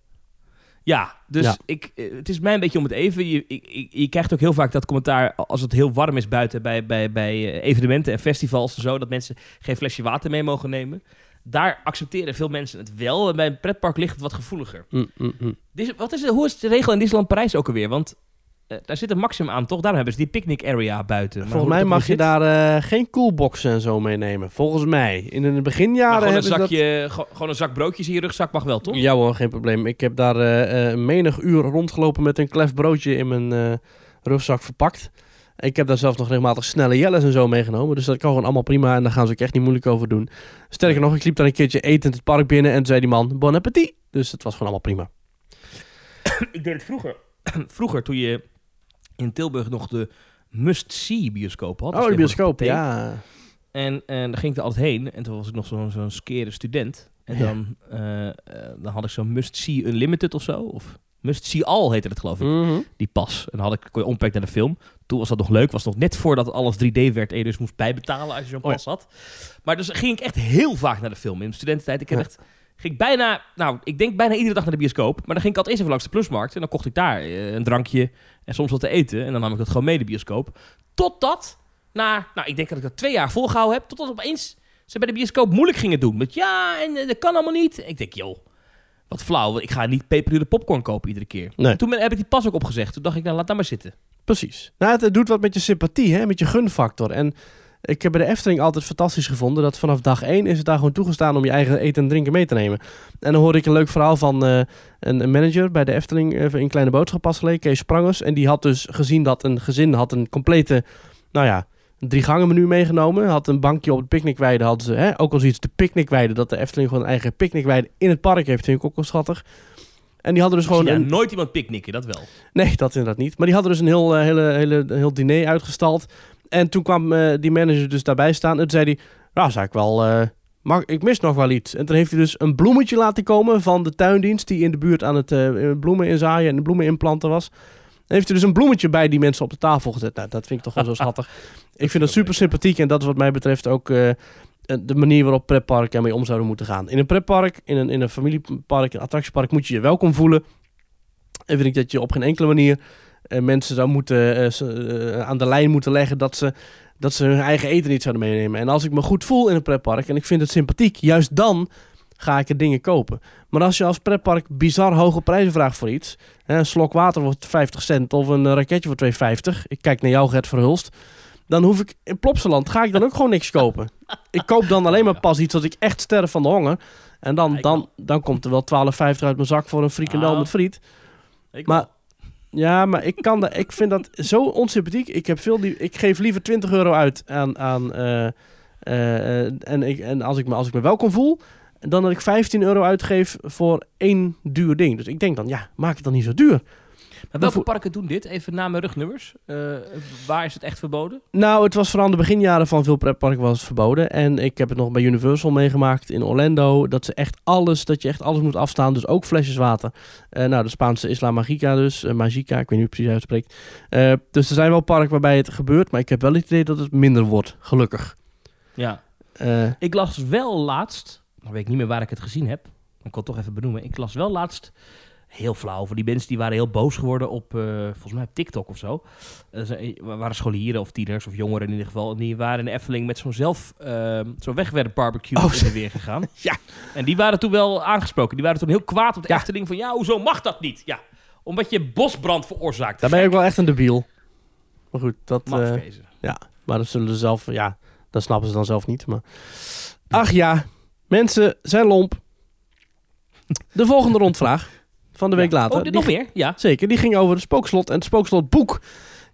Ja, dus Ja. Ik, eh, het is mij een beetje om het even. Je, ik- je krijgt ook heel vaak dat commentaar als het heel warm is buiten bij, bij, bij eh, evenementen en festivals en zo, dat mensen geen flesje water mee mogen nemen. Daar accepteren veel mensen het wel. En bij een pretpark ligt het wat gevoeliger. Mm, mm, mm. Wat is de, hoe is de regel in Disneyland Parijs ook alweer? Want eh, daar zit een maximum aan, toch? Daarom hebben ze die picnic area buiten. Maar Volgens mij mag je zit- daar eh, geen coolboxen en zo meenemen. Volgens mij. In de beginjaren gewoon, een dat... zakje, ge- gewoon een zak broodjes in je rugzak mag wel, toch? Ja hoor, geen probleem. Ik heb daar eh, eh, menig uur rondgelopen met een klef broodje in mijn eh, rugzak verpakt. Ik heb daar zelfs nog regelmatig snelle jelles en zo meegenomen. Dus dat kan gewoon allemaal prima en daar gaan ze ook echt niet moeilijk over doen. Sterker nog, ik liep daar een keertje etend het park binnen en toen zei die man, bon appetit. Dus het was gewoon allemaal prima. Ik deed het vroeger. vroeger, toen je in Tilburg nog de must-see bioscoop had. Oh, Dus de tegenwoordig bioscoop, ja. En, en dan ging ik er altijd heen. En toen was ik nog zo'n zo'n skere student. En Ja. dan, eh, eh, dan had ik zo'n Must See Unlimited of zo. Of Must See All heette het geloof ik. Mhm. Die pas. En dan had ik, kon je naar de film. Toen was dat nog leuk. Was nog net voordat alles 3D werd. En je dus moest bijbetalen als je zo'n Oh pas had. Maar dus ging ik echt heel vaak naar de film. In mijn studententijd. Ik heb echt... Ging bijna, nou, ik denk bijna iedere dag naar de bioscoop. Maar dan ging ik altijd eerst even langs de plusmarkt. En dan kocht ik daar eh, een drankje en soms wat te eten. En dan nam ik dat gewoon mee, de bioscoop. Totdat, na, nou, ik denk dat ik dat twee jaar volgehouden heb. Totdat opeens ze bij de bioscoop moeilijk gingen doen. Met ja, en eh, dat kan allemaal niet. Ik denk, joh, wat flauw. Ik ga niet peperdure popcorn kopen iedere keer. Nee. Toen heb ik die pas ook opgezegd. Toen dacht ik, nou, laat dat maar zitten. Precies. Nou, het, doet wat met je sympathie, hè? met je gunfactor. En ik heb bij de Efteling altijd fantastisch gevonden dat vanaf dag één is het daar gewoon toegestaan om je eigen eten en drinken mee te nemen. En dan hoorde ik een leuk verhaal van eh, een, manager bij de Efteling eh, in Kleine Boodschap pas geleden, Kees Sprangers. En die had dus gezien dat een gezin had een complete, nou ja, drie gangen menu meegenomen. Had een bankje op het picknickweide, hadden ze, hè, ook al zoiets de picknickweide, dat de Efteling gewoon een eigen picknickweide in het park heeft, vind ik ook wel schattig. En die hadden dus gewoon ja, een, nooit iemand picknicken, dat wel. Nee, dat inderdaad niet. Maar die hadden dus een heel, eh, hele, hele, heel diner uitgestald. En toen kwam eh, die manager dus daarbij staan. En toen zei hij, nou, zou ik wel... mag, ik mis nog wel iets. En toen heeft hij dus een bloemetje laten komen van de tuindienst... die in de buurt aan het bloemen inzaaien en de bloemen inplanten was. En heeft hij dus een bloemetje bij die mensen op de tafel gezet. Nou, dat vind ik toch wel zo schattig. ik vind dat super sympathiek. En dat is wat mij betreft ook de manier waarop pretparken ermee om zouden moeten gaan. In een pretpark, in een, in een familiepark, een attractiepark... moet je je welkom voelen. En vind ik dat je op geen enkele manier eh, mensen zou moeten, eh, eh, aan de lijn moeten leggen dat ze, dat ze hun eigen eten niet zouden meenemen. En als ik me goed voel in een pretpark en ik vind het sympathiek, juist dan ga ik er dingen kopen. Maar als je als pretpark bizar hoge prijzen vraagt voor iets, een slok water wordt 50 cent of een raketje voor 2,50, ik kijk naar jou Gert Verhulst, dan hoef ik in Plopsaland ga ik dan ook gewoon niks kopen. Ik koop dan alleen maar pas iets als ik echt sterf van de honger. En dan, dan, dan komt er wel 12,50 uit mijn zak voor een frikandel Nou. met friet. Maar-. Ja, maar ik, kan dat, ik vind dat zo onsympathiek. Ik, heb veel die, ik geef liever 20 euro uit aan. aan eh, eh, eh, en ik, en als, ik me, als ik me welkom voel, dan dat ik 15 euro uitgeef voor één duur ding. Dus ik denk dan, ja, maak het dan niet zo duur. Maar welke parken doen dit? Even na mijn rugnummers. Eh, waar is het echt verboden? Nou, het was vooral in de beginjaren van veel pretparken was het verboden. En ik heb het nog bij Universal meegemaakt in Orlando. Dat ze echt alles, dat je echt alles moet afstaan. Dus ook flesjes water. Eh, nou, de Spaanse Isla Magica dus. eh, Magica, ik weet niet hoe je het precies uitspreekt. Eh, dus er zijn wel parken waarbij het gebeurt. Maar ik heb wel het idee dat het minder wordt, gelukkig. Ja. Ik las wel laatst, dan weet ik niet meer waar ik het gezien heb. Ik kan het toch even benoemen. Ik las wel laatst, heel flauw, voor die mensen die waren heel boos geworden op, eh, volgens mij op TikTok of zo. Er zijn- waren scholieren of tieners of jongeren in ieder geval. En die waren in de Efteling met zo'n zelf, eh, zo'n wegwerp barbecue Oh. in de weer gegaan. Ja. En die waren toen wel aangesproken. Die waren toen heel kwaad op de Ja. Efteling van, ja, hoezo mag dat niet? Ja, omdat je bosbrand veroorzaakt. daar ben je ook wel echt een debiel. Maar goed, dat... eh, Mafkezen. Maar dat zullen ze zelf, ja, dat snappen ze dan zelf niet. Maar... Ach ja, mensen zijn lomp. De volgende rondvraag van de week later. Oh, dit nog meer? Ja. Zeker, die ging over het spookslot en het spookslotboek.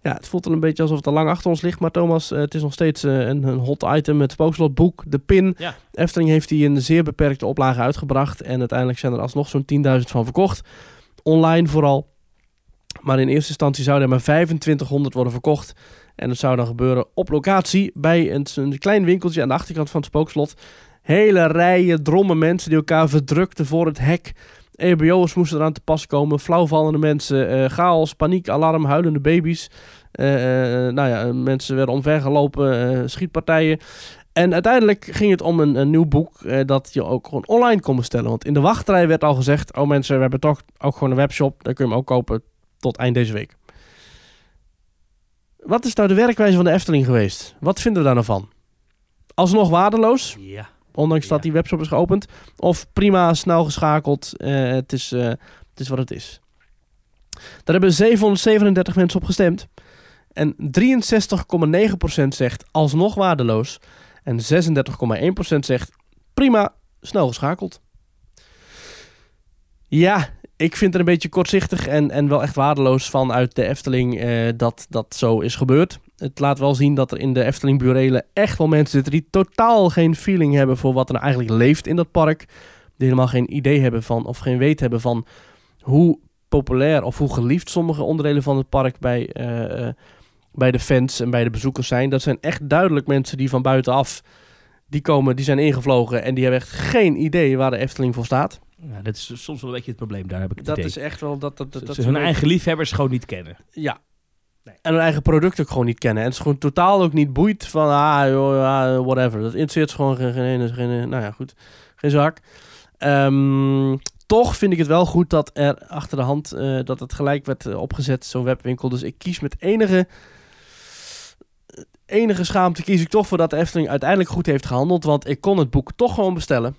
Ja, het voelt een beetje alsof het al lang achter ons ligt. Maar Thomas, eh, het is nog steeds eh, een, een hot item. Het spookslotboek, de pin. Ja. Efteling heeft die in een zeer beperkte oplage uitgebracht. En uiteindelijk zijn er alsnog zo'n 10.000 van verkocht. Online vooral. Maar in eerste instantie zouden er maar 2500 worden verkocht. En dat zou dan gebeuren op locatie bij een, een klein winkeltje aan de achterkant van het spookslot. Hele rijen, drommen mensen die elkaar verdrukten voor het hek. EBO'ers moesten eraan te pas komen. Flauwvallende mensen, eh, chaos, paniek, alarm, huilende baby's. Eh, eh, nou ja, mensen werden omvergelopen, schietpartijen. En uiteindelijk ging het om een, nieuw boek dat je ook gewoon online kon bestellen. Want in de wachtrij werd al gezegd, oh mensen, we hebben toch ook gewoon een webshop. Daar kun je hem ook kopen tot eind deze week. Wat is nou de werkwijze van de Efteling geweest? Wat vinden we daar nou van? Alsnog waardeloos, Ja. Ondanks dat die webshop is geopend. Of prima, snel geschakeld. eh, het, is, eh, het is wat het is. Daar hebben 737 mensen op gestemd. En 63,9% zegt alsnog waardeloos. En 36,1% zegt prima, snel geschakeld. Ja, ik vind het een beetje kortzichtig en, en wel echt waardeloos vanuit de Efteling eh, dat dat zo is gebeurd. Het laat wel zien dat er in de Efteling burelen echt wel mensen zitten die totaal geen feeling hebben voor wat er nou eigenlijk leeft in dat park. Die helemaal geen idee hebben van of geen weet hebben van hoe populair of hoe geliefd sommige onderdelen van het park bij, eh, eh, bij de fans en bij de bezoekers zijn. Dat zijn echt duidelijk mensen die van buitenaf, die komen, die zijn ingevlogen en die hebben echt geen idee waar de Efteling voor staat. Ja, dat is soms wel een beetje het probleem, daar heb ik het Dat idee. is echt wel, dat, dat, dat, dat ze hun eigen liefhebbers gewoon niet kennen. Ja. En hun eigen product ook gewoon niet kennen. En het is gewoon totaal ook niet boeit van, ah, joh, whatever. Dat interesseert gewoon geen, geen, geen, nou ja, goed, geen zak. Ehm, toch vind ik het wel goed dat er achter de hand, eh, dat het gelijk werd eh, opgezet, zo'n webwinkel. Dus ik kies met enige, enige schaamte, kies ik toch voor dat de Efteling uiteindelijk goed heeft gehandeld. Want ik kon het boek toch gewoon bestellen.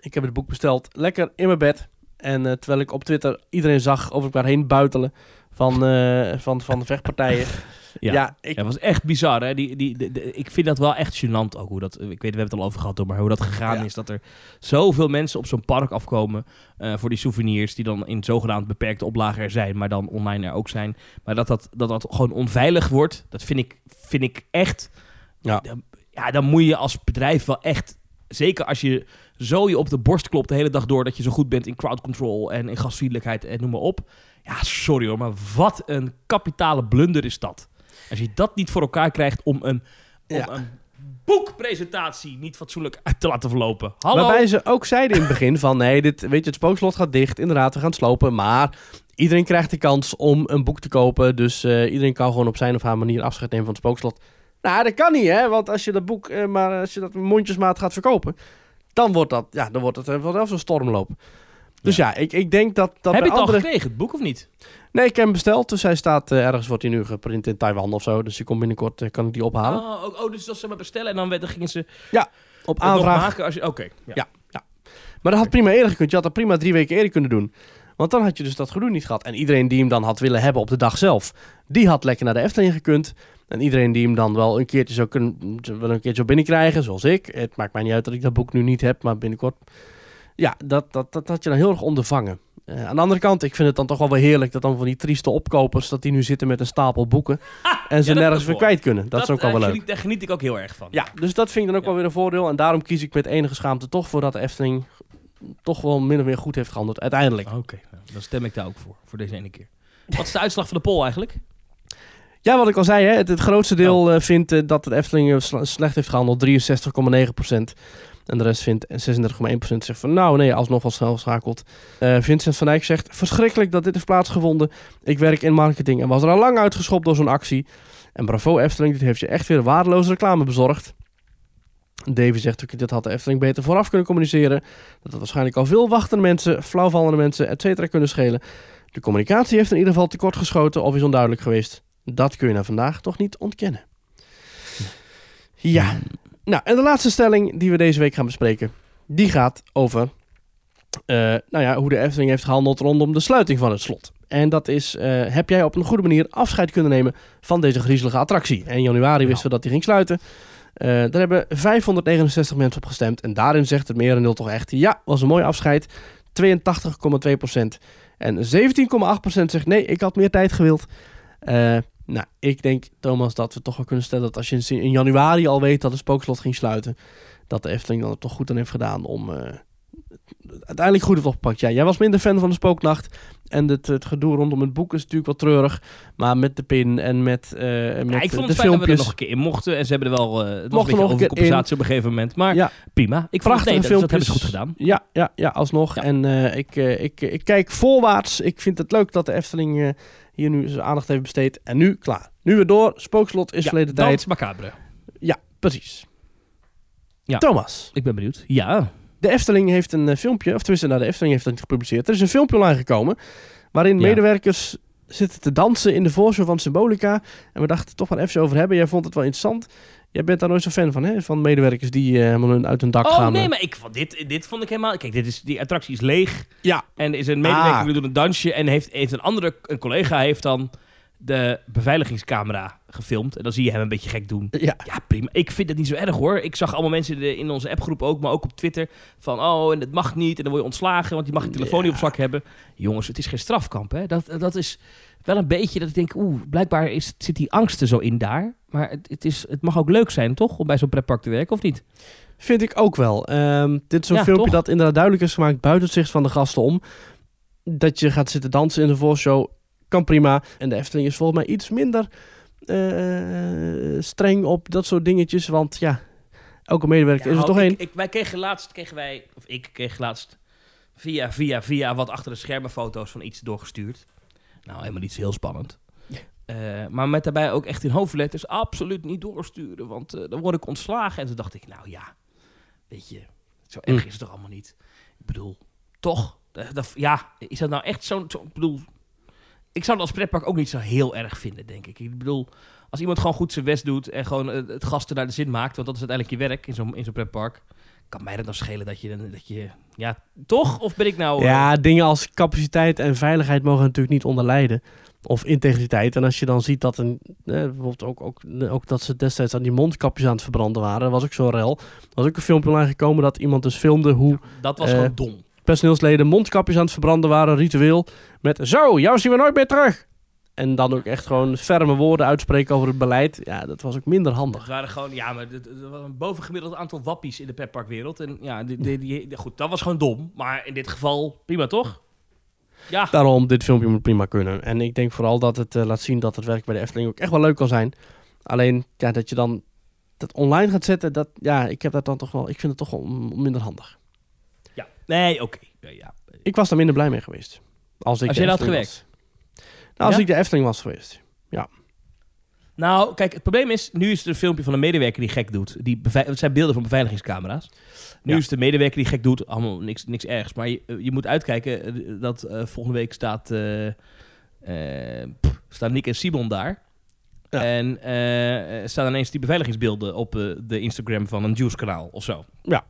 Ik heb het boek besteld, lekker in mijn bed. En eh, terwijl ik op Twitter iedereen zag over elkaar heen buitelen van, eh, van, van de vechtpartijen. Ja. Ja, ik, Ja, het was echt bizar. Hè? Die, die, de- de- ik vind dat wel echt gênant ook. Hoe dat, ik weet, we hebben het al over gehad, hoor, maar hoe dat gegaan Ja. is. Dat er zoveel mensen op zo'n park afkomen eh, voor die souvenirs. Die dan in zogenaamd beperkte oplagen er zijn, maar dan online er ook zijn. Maar dat dat, dat, dat gewoon onveilig wordt, dat vind ik, vind ik echt... Ja. Ja, dan moet je als bedrijf wel echt... Zeker als je zo je op de borst klopt de hele dag door... dat je zo goed bent in crowd control en in gastvriendelijkheid en noem maar op. Ja, sorry hoor, maar wat een kapitale blunder is dat. Als je dat niet voor elkaar krijgt om een, om Ja. een boekpresentatie niet fatsoenlijk uit te laten verlopen. Hallo? Waarbij ze ook zeiden in het begin van... nee, dit, weet je, het spookslot gaat dicht. Inderdaad, we gaan slopen. Maar iedereen krijgt de kans om een boek te kopen. Dus eh, iedereen kan gewoon op zijn of haar manier afscheid nemen van het spookslot. Nou, dat kan niet, hè. Want als je dat boek eh, maar als je dat mondjesmaat gaat verkopen... dan wordt, dat, ja, dan wordt het eh, wel zo'n stormloop. Dus ja, ik, ik denk dat... dat Heb je het al gekregen, het boek, of niet? Nee, ik heb hem besteld. Dus hij staat eh, ergens, wordt hij nu geprint in Taiwan of zo. Dus die komt binnenkort, eh, kan ik die ophalen. Oh, oh, oh, dus dat ze maar bestellen en dan, werd- dan gingen ze Op het nog aanvraag. Oké, ja. Ja. Maar dat had prima eerder gekund. Je had dat prima drie weken eerder kunnen doen. Want dan had je dus dat gedoe niet gehad. En iedereen die hem dan had willen hebben op de dag zelf, die had lekker naar de Efteling gekund. En iedereen die hem dan wel een keertje zou kunnen, wel een keertje zou binnenkrijgen, zoals ik. Het maakt mij niet uit dat ik dat boek nu niet heb, maar binnenkort. Ja, dat, dat, dat had je dan heel erg ondervangen. Eh, aan de andere kant, ik vind het dan toch wel weer heerlijk dat dan van die trieste opkopers, dat die nu zitten met een stapel boeken en ze nergens weer kwijt kunnen. Dat, is ook wel eh, wel leuk. geniet- Daar geniet ik ook heel erg van. Ja, dus dat vind ik dan ook Ja. wel weer een voordeel. En daarom kies ik met enige schaamte toch voor dat de Efteling toch wel min of meer goed heeft gehandeld. Uiteindelijk. Oké, nou, dan stem ik daar ook voor, voor deze ene keer. Wat is de uitslag van de poll eigenlijk? Ja, wat ik al zei, hè, het, het grootste deel eh, vindt eh, dat de Efteling eh, sle- slecht heeft gehandeld. 63,9%. En de rest vindt, en 36,1% zegt van nou nee, alsnog wel snel geschakeld. Eh, Vincent van Dijk zegt, verschrikkelijk dat dit heeft plaatsgevonden. Ik werk in marketing en was er al lang uitgeschopt door zo'n actie. En bravo Efteling, dit heeft je echt weer waardeloze reclame bezorgd. Davy zegt ook, dit had de Efteling beter vooraf kunnen communiceren. Dat had waarschijnlijk al veel wachtende mensen, flauwvallende mensen, et cetera kunnen schelen. De communicatie heeft in ieder geval tekort geschoten of is onduidelijk geweest. Dat kun je na vandaag toch niet ontkennen. Ja. Nou, en de laatste stelling die we deze week gaan bespreken, die gaat over eh, nou ja, hoe de Efteling heeft gehandeld rondom de sluiting van het slot. En dat is, eh, heb jij op een goede manier afscheid kunnen nemen van deze griezelige attractie? En in januari wisten we dat die ging sluiten. Eh, daar hebben 569 mensen op gestemd. En daarin zegt het merendeel toch echt, ja, was een mooi afscheid. 82,2%. En 17,8% zegt, nee, ik had meer tijd gewild. Nou, ik denk, Thomas, dat we toch wel kunnen stellen dat als je in januari al weet dat het spookslot ging sluiten, dat de Efteling dan er toch goed aan heeft gedaan om eh, uiteindelijk goed heeft opgepakt. Ja, jij was minder fan van de spooknacht en het, het gedoe rondom het boek is natuurlijk wel treurig, maar met de pin en met, eh met Ja, ik de vond het fijn dat we er filmpjes. nog een keer in mochten. En ze hebben er wel... eh het was een nog een keer overcompensatie op een gegeven moment. Maar Ja. prima. Ik vond het, nee, Prachtige dat, dat hebben ze filmpjes. goed gedaan. Ja, ja, ja alsnog. Ja. En ik, eh, ik, ik kijk voorwaarts. Ik vind het leuk dat de Efteling hier nu zijn aandacht heeft besteed. En nu, klaar. Nu weer door. Spookslot is Ja, verleden Dans tijd. macabre. Ja, precies. Ja. Thomas, Ik ben benieuwd. Ja. de Efteling heeft een eh, filmpje, of tenminste, nou, de Efteling heeft dat niet gepubliceerd. Er is een filmpje online gekomen waarin Ja. medewerkers zitten te dansen in de voorshow van Symbolica. En we dachten toch maar even over hebben. Jij vond het wel interessant. Jij bent daar nooit zo fan van, hè? Van medewerkers die eh, helemaal uit hun dak Oh gaan. nee, eh. maar ik vond dit, dit vond ik helemaal... Kijk, dit is, die attractie is leeg. Ja. En is een medewerker Ah. die doet een dansje. En heeft, heeft een andere een collega heeft dan de beveiligingscamera gefilmd. En dan zie je hem een beetje gek doen. Ja. Ja, prima. Ik vind het niet zo erg hoor. Ik zag allemaal mensen in onze appgroep ook, maar ook op Twitter. Van, oh, en het mag niet. En dan word je ontslagen, want je mag je telefoon niet op zak hebben. Jongens, het is geen strafkamp, hè. Dat, dat is wel een beetje dat ik denk, oeh, blijkbaar is, zit die angst er zo in daar. Maar het, het, is, het mag ook leuk zijn, toch? Om bij zo'n pretpark te werken, of niet? Vind ik ook wel. Ehm, dit is zo'n Ja, filmpje toch? dat inderdaad duidelijk is gemaakt buiten het zicht van de gasten om. Dat je gaat zitten dansen in de voorshow, kan prima. En de Efteling is volgens mij iets minder eh, streng op dat soort dingetjes. Want ja, elke medewerker is er toch één. ik- Wij kregen laatst, kregen wij, of ik kreeg laatst via, via, via wat achter de schermen foto's van iets doorgestuurd. Nou, helemaal niet zo heel spannend. Eh, maar met daarbij ook echt in hoofdletters absoluut niet doorsturen, want eh, dan word ik ontslagen. En toen dacht ik, nou ja, weet je, zo erg Hm. is het toch allemaal niet. Ik bedoel, toch? Dat- ja, is dat nou echt zo'n, zo, ik bedoel, ik zou dat als pretpark ook niet zo heel erg vinden, denk ik. Ik bedoel, als iemand gewoon goed zijn best doet en gewoon eh, het gasten naar de zin maakt, want dat is uiteindelijk je werk in zo'n in zo'n pretpark, kan mij dat dan schelen dat je, dat je, ja, toch? Of ben ik nou... eh, Ja, dingen als capaciteit en veiligheid mogen natuurlijk niet onder lijden. Of integriteit. En als je dan ziet dat een, eh, bijvoorbeeld ook, ook, ook dat ze destijds aan die mondkapjes aan het verbranden waren, was ook zo rel. Er was ook een filmpje online gekomen dat iemand dus filmde hoe dat was eh, gewoon dom. Personeelsleden mondkapjes aan het verbranden waren, ritueel. Met zo, jou zien we nooit meer terug. En dan ook echt gewoon ferme woorden uitspreken over het beleid. Ja, dat was ook minder handig. Het waren gewoon, ja, maar het het was een bovengemiddeld aantal wappies in de petparkwereld. En ja, die, die, die- goed, dat was gewoon dom. Maar in dit geval, prima toch? Ja, Daarom, dit filmpje moet prima kunnen. En ik denk vooral dat het eh, laat zien dat het werk bij de Efteling ook echt wel leuk kan zijn. Alleen, ja, dat je dan dat online gaat zetten, dat, ja, ik heb dat dan toch wel, ik vind het toch wel minder handig. Ja. Nee, oké. Nee, ja. Ik was daar minder blij mee geweest. Als ik Als de jij dat Efteling gewerkt? was. Nou, als Ja? ik de Efteling was geweest. Nou, kijk, het probleem is, nu is het een filmpje van een medewerker die gek doet. Die het zijn beelden van beveiligingscamera's. Nu Ja. is een medewerker die gek doet, allemaal niks, niks ergs. Maar je, je moet uitkijken eh, dat eh, volgende week staat, eh, eh, pff, staan Nick en Simon daar. Ja. En eh, staan ineens die beveiligingsbeelden op eh, de Instagram van een Juice-kanaal of zo. Ja.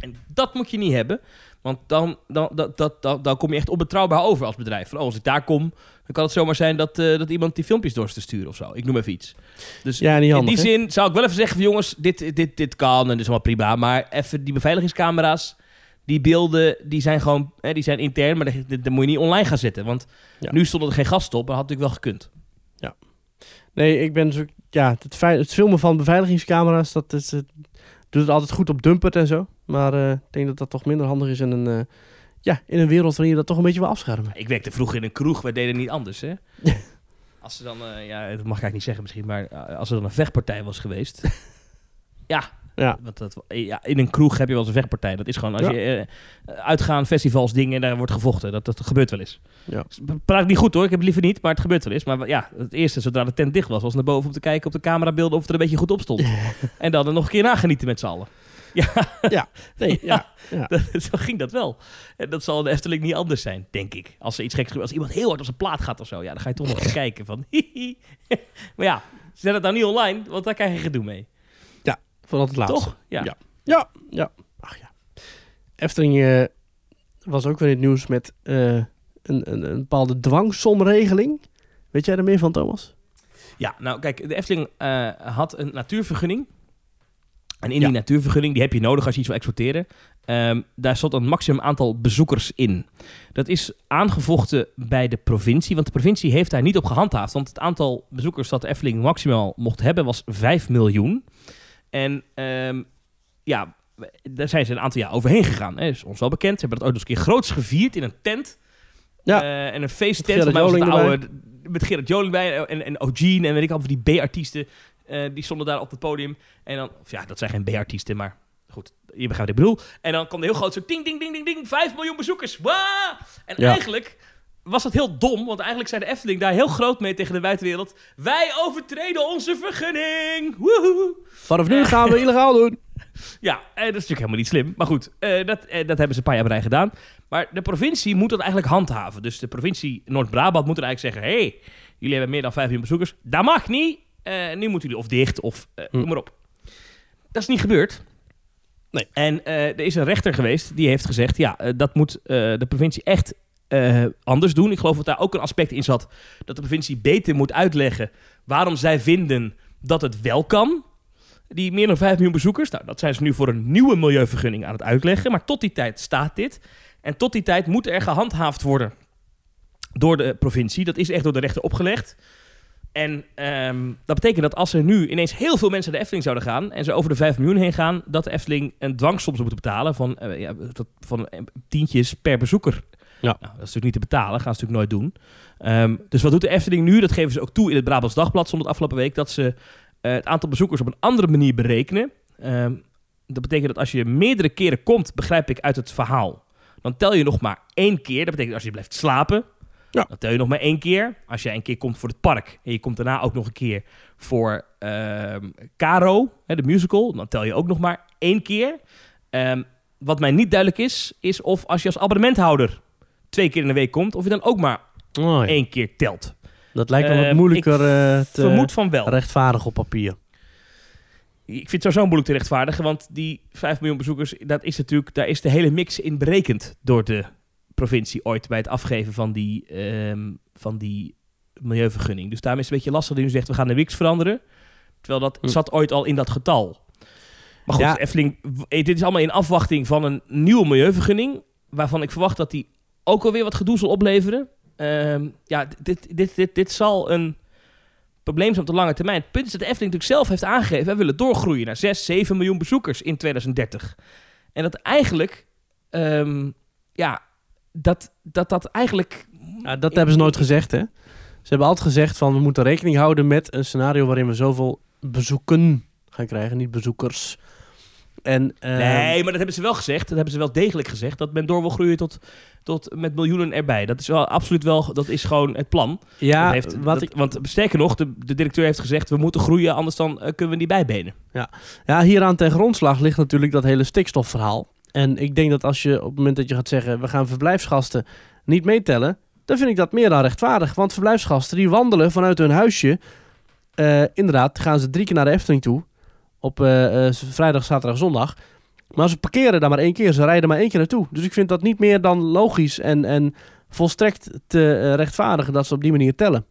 En dat moet je niet hebben. Want dan, dan, dat, dat, dan, dan kom je echt onbetrouwbaar over als bedrijf. Van, oh, als ik daar kom, dan kan het zomaar zijn dat, eh, dat iemand die filmpjes door te sturen of zo. Ik noem even iets. Dus Ja, niet handig, in die hè? zin zou ik wel even zeggen van jongens, dit, dit, dit kan en dat is allemaal prima. Maar even die beveiligingscamera's, die beelden, die zijn gewoon hè, die zijn intern. Maar dat, moet je niet online gaan zetten. Want Ja. nu stonden er geen gasten op, maar had natuurlijk wel gekund. Nee, ik ben dus ook, ja, het, het filmen van beveiligingscamera's, dat is, het doet het altijd goed op Dumpert en zo. Maar eh, ik denk dat dat toch minder handig is in een, eh, ja, in een wereld waarin je dat toch een beetje wil afschermen. Ik werkte vroeger in een kroeg, wij deden niet anders hè. Als er dan, eh, ja, dat mag ik eigenlijk niet zeggen misschien, maar als er dan een vechtpartij was geweest. ja, Ja, Want dat, ja, in een kroeg heb je wel eens een vechtpartij. Dat is gewoon als Ja. je eh, uitgaan, festivals, dingen, daar wordt gevochten. Dat, dat gebeurt wel eens. Ja. Praat ik niet goed hoor, ik heb het liever niet, maar het gebeurt wel eens. Maar ja, het eerste, zodra de tent dicht was, was naar boven om te kijken op de camerabeelden of het er een beetje goed op stond. en dan er nog een keer nagenieten met z'n allen. nee, ja. ja. Dat- Zo ging dat wel. En dat zal in de Efteling niet anders zijn, denk ik. Als er iets geks gebeurt, als iemand heel hard op zijn plaat gaat of zo, ja, dan ga je toch nog eens kijken van. maar ja, zet het nou niet online, want daar krijg je gedoe mee. Laatste. Toch? Ja. Ja. Ja, ja. Ach ja. Efteling eh, was ook weer in het nieuws met eh, een, een, een bepaalde dwangsomregeling. Weet jij er meer van, Thomas? Ja, nou kijk, de Efteling eh, had een natuurvergunning. En in Ja. die natuurvergunning, die heb je nodig als je iets wil exporteren. Ehm, daar zat een maximum aantal bezoekers in. Dat is aangevochten bij de provincie, want de provincie heeft daar niet op gehandhaafd. Want het aantal bezoekers dat de Efteling maximaal mocht hebben was 5 miljoen. En ehm, ja, daar zijn ze een aantal jaar overheen gegaan. Hè. is ons wel bekend. Ze hebben dat ooit eens een keer groots gevierd in een tent. Ja. Eh, en een feesttent. Gerard de Joling oude, met Gerard Joling bij en, en O'Gene en weet ik al, die B-artiesten. eh, die stonden daar op het podium. En dan, of ja, dat zijn geen B-artiesten, maar goed, je begrijpt wat ik bedoel. En dan kwam er heel groot zo ding, ding, ding, ding, ding, 5 miljoen bezoekers. Wah! En Ja. eigenlijk was dat heel dom, want eigenlijk zei de Efteling daar heel groot mee tegen de buitenwereld. Wij overtreden onze vergunning! Woehoe! Vanaf nu gaan we illegaal doen. Ja, eh, dat is natuurlijk helemaal niet slim. Maar goed, eh, dat, eh, dat hebben ze een paar jaar bij gedaan. Maar de provincie moet dat eigenlijk handhaven. Dus de provincie Noord-Brabant moet er eigenlijk zeggen... hé, hey, jullie hebben meer dan 5 miljoen bezoekers. Dat mag niet. Eh, nu moeten jullie of dicht of eh, Hm. noem maar op. Dat is niet gebeurd. Nee. En eh, er is een rechter geweest die heeft gezegd... ja, eh, dat moet eh, de provincie echt eh, anders doen. Ik geloof dat daar ook een aspect in zat... dat de provincie beter moet uitleggen... waarom zij vinden dat het wel kan die meer dan 5 miljoen bezoekers. Nou, dat zijn ze nu voor een nieuwe milieuvergunning aan het uitleggen. Maar tot die tijd staat dit. En tot die tijd moet er gehandhaafd worden door de provincie. Dat is echt door de rechter opgelegd. En ehm, dat betekent dat als er nu ineens heel veel mensen naar de Efteling zouden gaan... en ze over de 5 miljoen heen gaan... dat de Efteling een dwangsom zou moeten betalen van, eh, ja, van eh, tientjes per bezoeker. Ja. Nou, dat is natuurlijk niet te betalen, gaan ze natuurlijk nooit doen. Ehm, dus wat doet de Efteling nu? Dat geven ze ook toe in het Brabants Dagblad, stond het afgelopen week, dat ze eh, het aantal bezoekers op een andere manier berekenen. Ehm, dat betekent dat als je meerdere keren komt, begrijp ik uit het verhaal, dan tel je nog maar één keer. Dat betekent als je blijft slapen, Ja. dan tel je nog maar één keer. Als jij een keer komt voor het park en je komt daarna ook nog een keer voor ehm Caro, hè, de musical, dan tel je ook nog maar één keer. Wat mij niet duidelijk is, is of als je als abonnementhouder twee keer in de week komt, of je dan ook maar Oh, ja. één keer telt. Dat lijkt me wat Ehm, moeilijker eh, te Vermoed van wel. rechtvaardig op papier. Ik vind het sowieso moeilijk te rechtvaardigen, want die 5 miljoen bezoekers, dat is natuurlijk, daar is de hele mix in berekend door de provincie ooit bij het afgeven van die, ehm, van die milieuvergunning. Dus daarom is het een beetje lastig dat u zegt, we gaan de mix veranderen. Terwijl dat Hm. zat ooit al in dat getal. Maar goed, Ja. Efteling, eh, dit is allemaal in afwachting van een nieuwe milieuvergunning, waarvan ik verwacht dat die ook alweer wat gedoe zal opleveren. Ehm, ja, dit, dit, dit, dit zal een probleem zijn op de lange termijn. Het punt is dat de Efteling natuurlijk zelf heeft aangegeven... wij willen doorgroeien naar 6, 7 miljoen bezoekers in 2030. En dat eigenlijk... ehm, ja, dat, dat dat eigenlijk... Ja, dat hebben ze nooit gezegd, hè? Ze hebben altijd gezegd van we moeten rekening houden met een scenario waarin we zoveel bezoeken gaan krijgen, niet bezoekers. En, ehm, Nee, maar dat hebben ze wel gezegd. Dat hebben ze wel degelijk gezegd. Dat men door wil groeien tot, tot met miljoenen erbij. Dat is wel absoluut wel... Dat is gewoon het plan. Ja, Dat heeft, wat dat- ik, Want sterker nog, de, de directeur heeft gezegd... we moeten groeien, anders dan eh, kunnen we niet bijbenen. ja, hieraan ten grondslag ligt natuurlijk dat hele stikstofverhaal. En ik denk dat als je op het moment dat je gaat zeggen we gaan verblijfsgasten niet meetellen, dan vind ik dat meer dan rechtvaardig. Want verblijfsgasten die wandelen vanuit hun huisje, eh, inderdaad, gaan ze drie keer naar de Efteling toe. Op eh, eh, vrijdag, zaterdag, zondag. Maar ze parkeren daar maar één keer. Ze rijden maar één keer naartoe. Dus ik vind dat niet meer dan logisch en, en volstrekt te eh, rechtvaardigen dat ze op die manier tellen.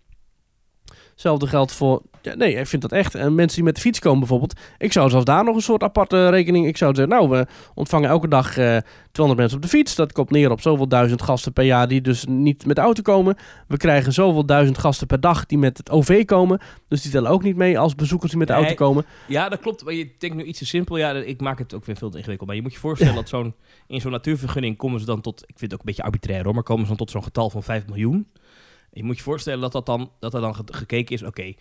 Hetzelfde geldt voor... Ja, nee, ik vind dat echt. En mensen die met de fiets komen bijvoorbeeld. Ik zou zelfs daar nog een soort aparte rekening... Ik zou zeggen, nou, we ontvangen elke dag eh 200 mensen op de fiets. Dat komt neer op zoveel duizend gasten per jaar die dus niet met de auto komen. We krijgen zoveel duizend gasten per dag die met het OV komen. Dus die tellen ook niet mee als bezoekers die met de Nee. auto komen. Ja, dat klopt. Maar je denkt nu iets te simpel. Ja, ik maak het ook weer veel te ingewikkeld. Maar je moet je voorstellen dat zo'n, in zo'n natuurvergunning komen ze dan tot... Ik vind het ook een beetje arbitrair hoor, maar komen ze dan tot zo'n getal van 5 miljoen. Je moet je voorstellen dat, dat, dan, dat er dan ge- gekeken is... Oké,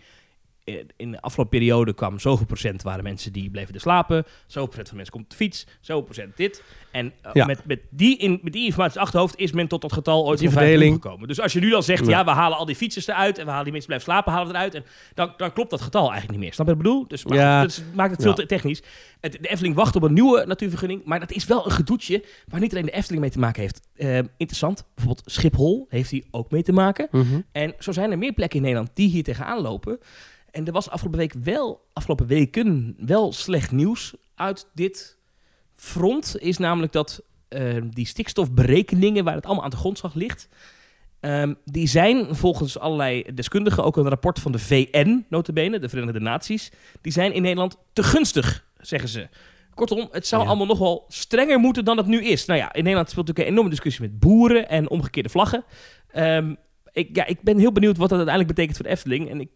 in de afgelopen periode kwam zoveel procent waren mensen die bleven er slapen. Zoveel procent van mensen komt op de fiets. Zoveel procent dit. En eh, Ja. met, met, die in, met die informatie in achterhoofd is men tot dat getal ooit Die van 5 miljoen verdeling. gekomen. Dus als je nu dan zegt, Ja. ja, we halen al die fietsers eruit... en we halen die mensen die blijven slapen, halen we eruit... En dan, dan klopt dat getal eigenlijk niet meer. Snap je wat ik bedoel? Dus, Ja. maakt het veel te technisch. Het, de Efteling wacht op een nieuwe natuurvergunning, maar dat is wel een gedoetje waar niet alleen de Efteling mee te maken heeft. Eh, interessant, bijvoorbeeld Schiphol heeft hier ook mee te maken. Mhm. En zo zijn er meer plekken in Nederland die hier tegenaan lopen. En er was afgelopen week wel, afgelopen weken wel slecht nieuws uit dit front. Is namelijk dat eh, die stikstofberekeningen, waar het allemaal aan de grondslag ligt, ehm, die zijn volgens allerlei deskundigen, ook een rapport van de VN, notabene, de Verenigde Naties, die zijn in Nederland te gunstig, zeggen ze. Kortom, het zou Ja. allemaal nog wel strenger moeten dan het nu is. Nou ja, in Nederland speelt natuurlijk een enorme discussie met boeren en omgekeerde vlaggen. Ehm, ik, ja, ik ben heel benieuwd wat dat uiteindelijk betekent voor de Efteling. En ik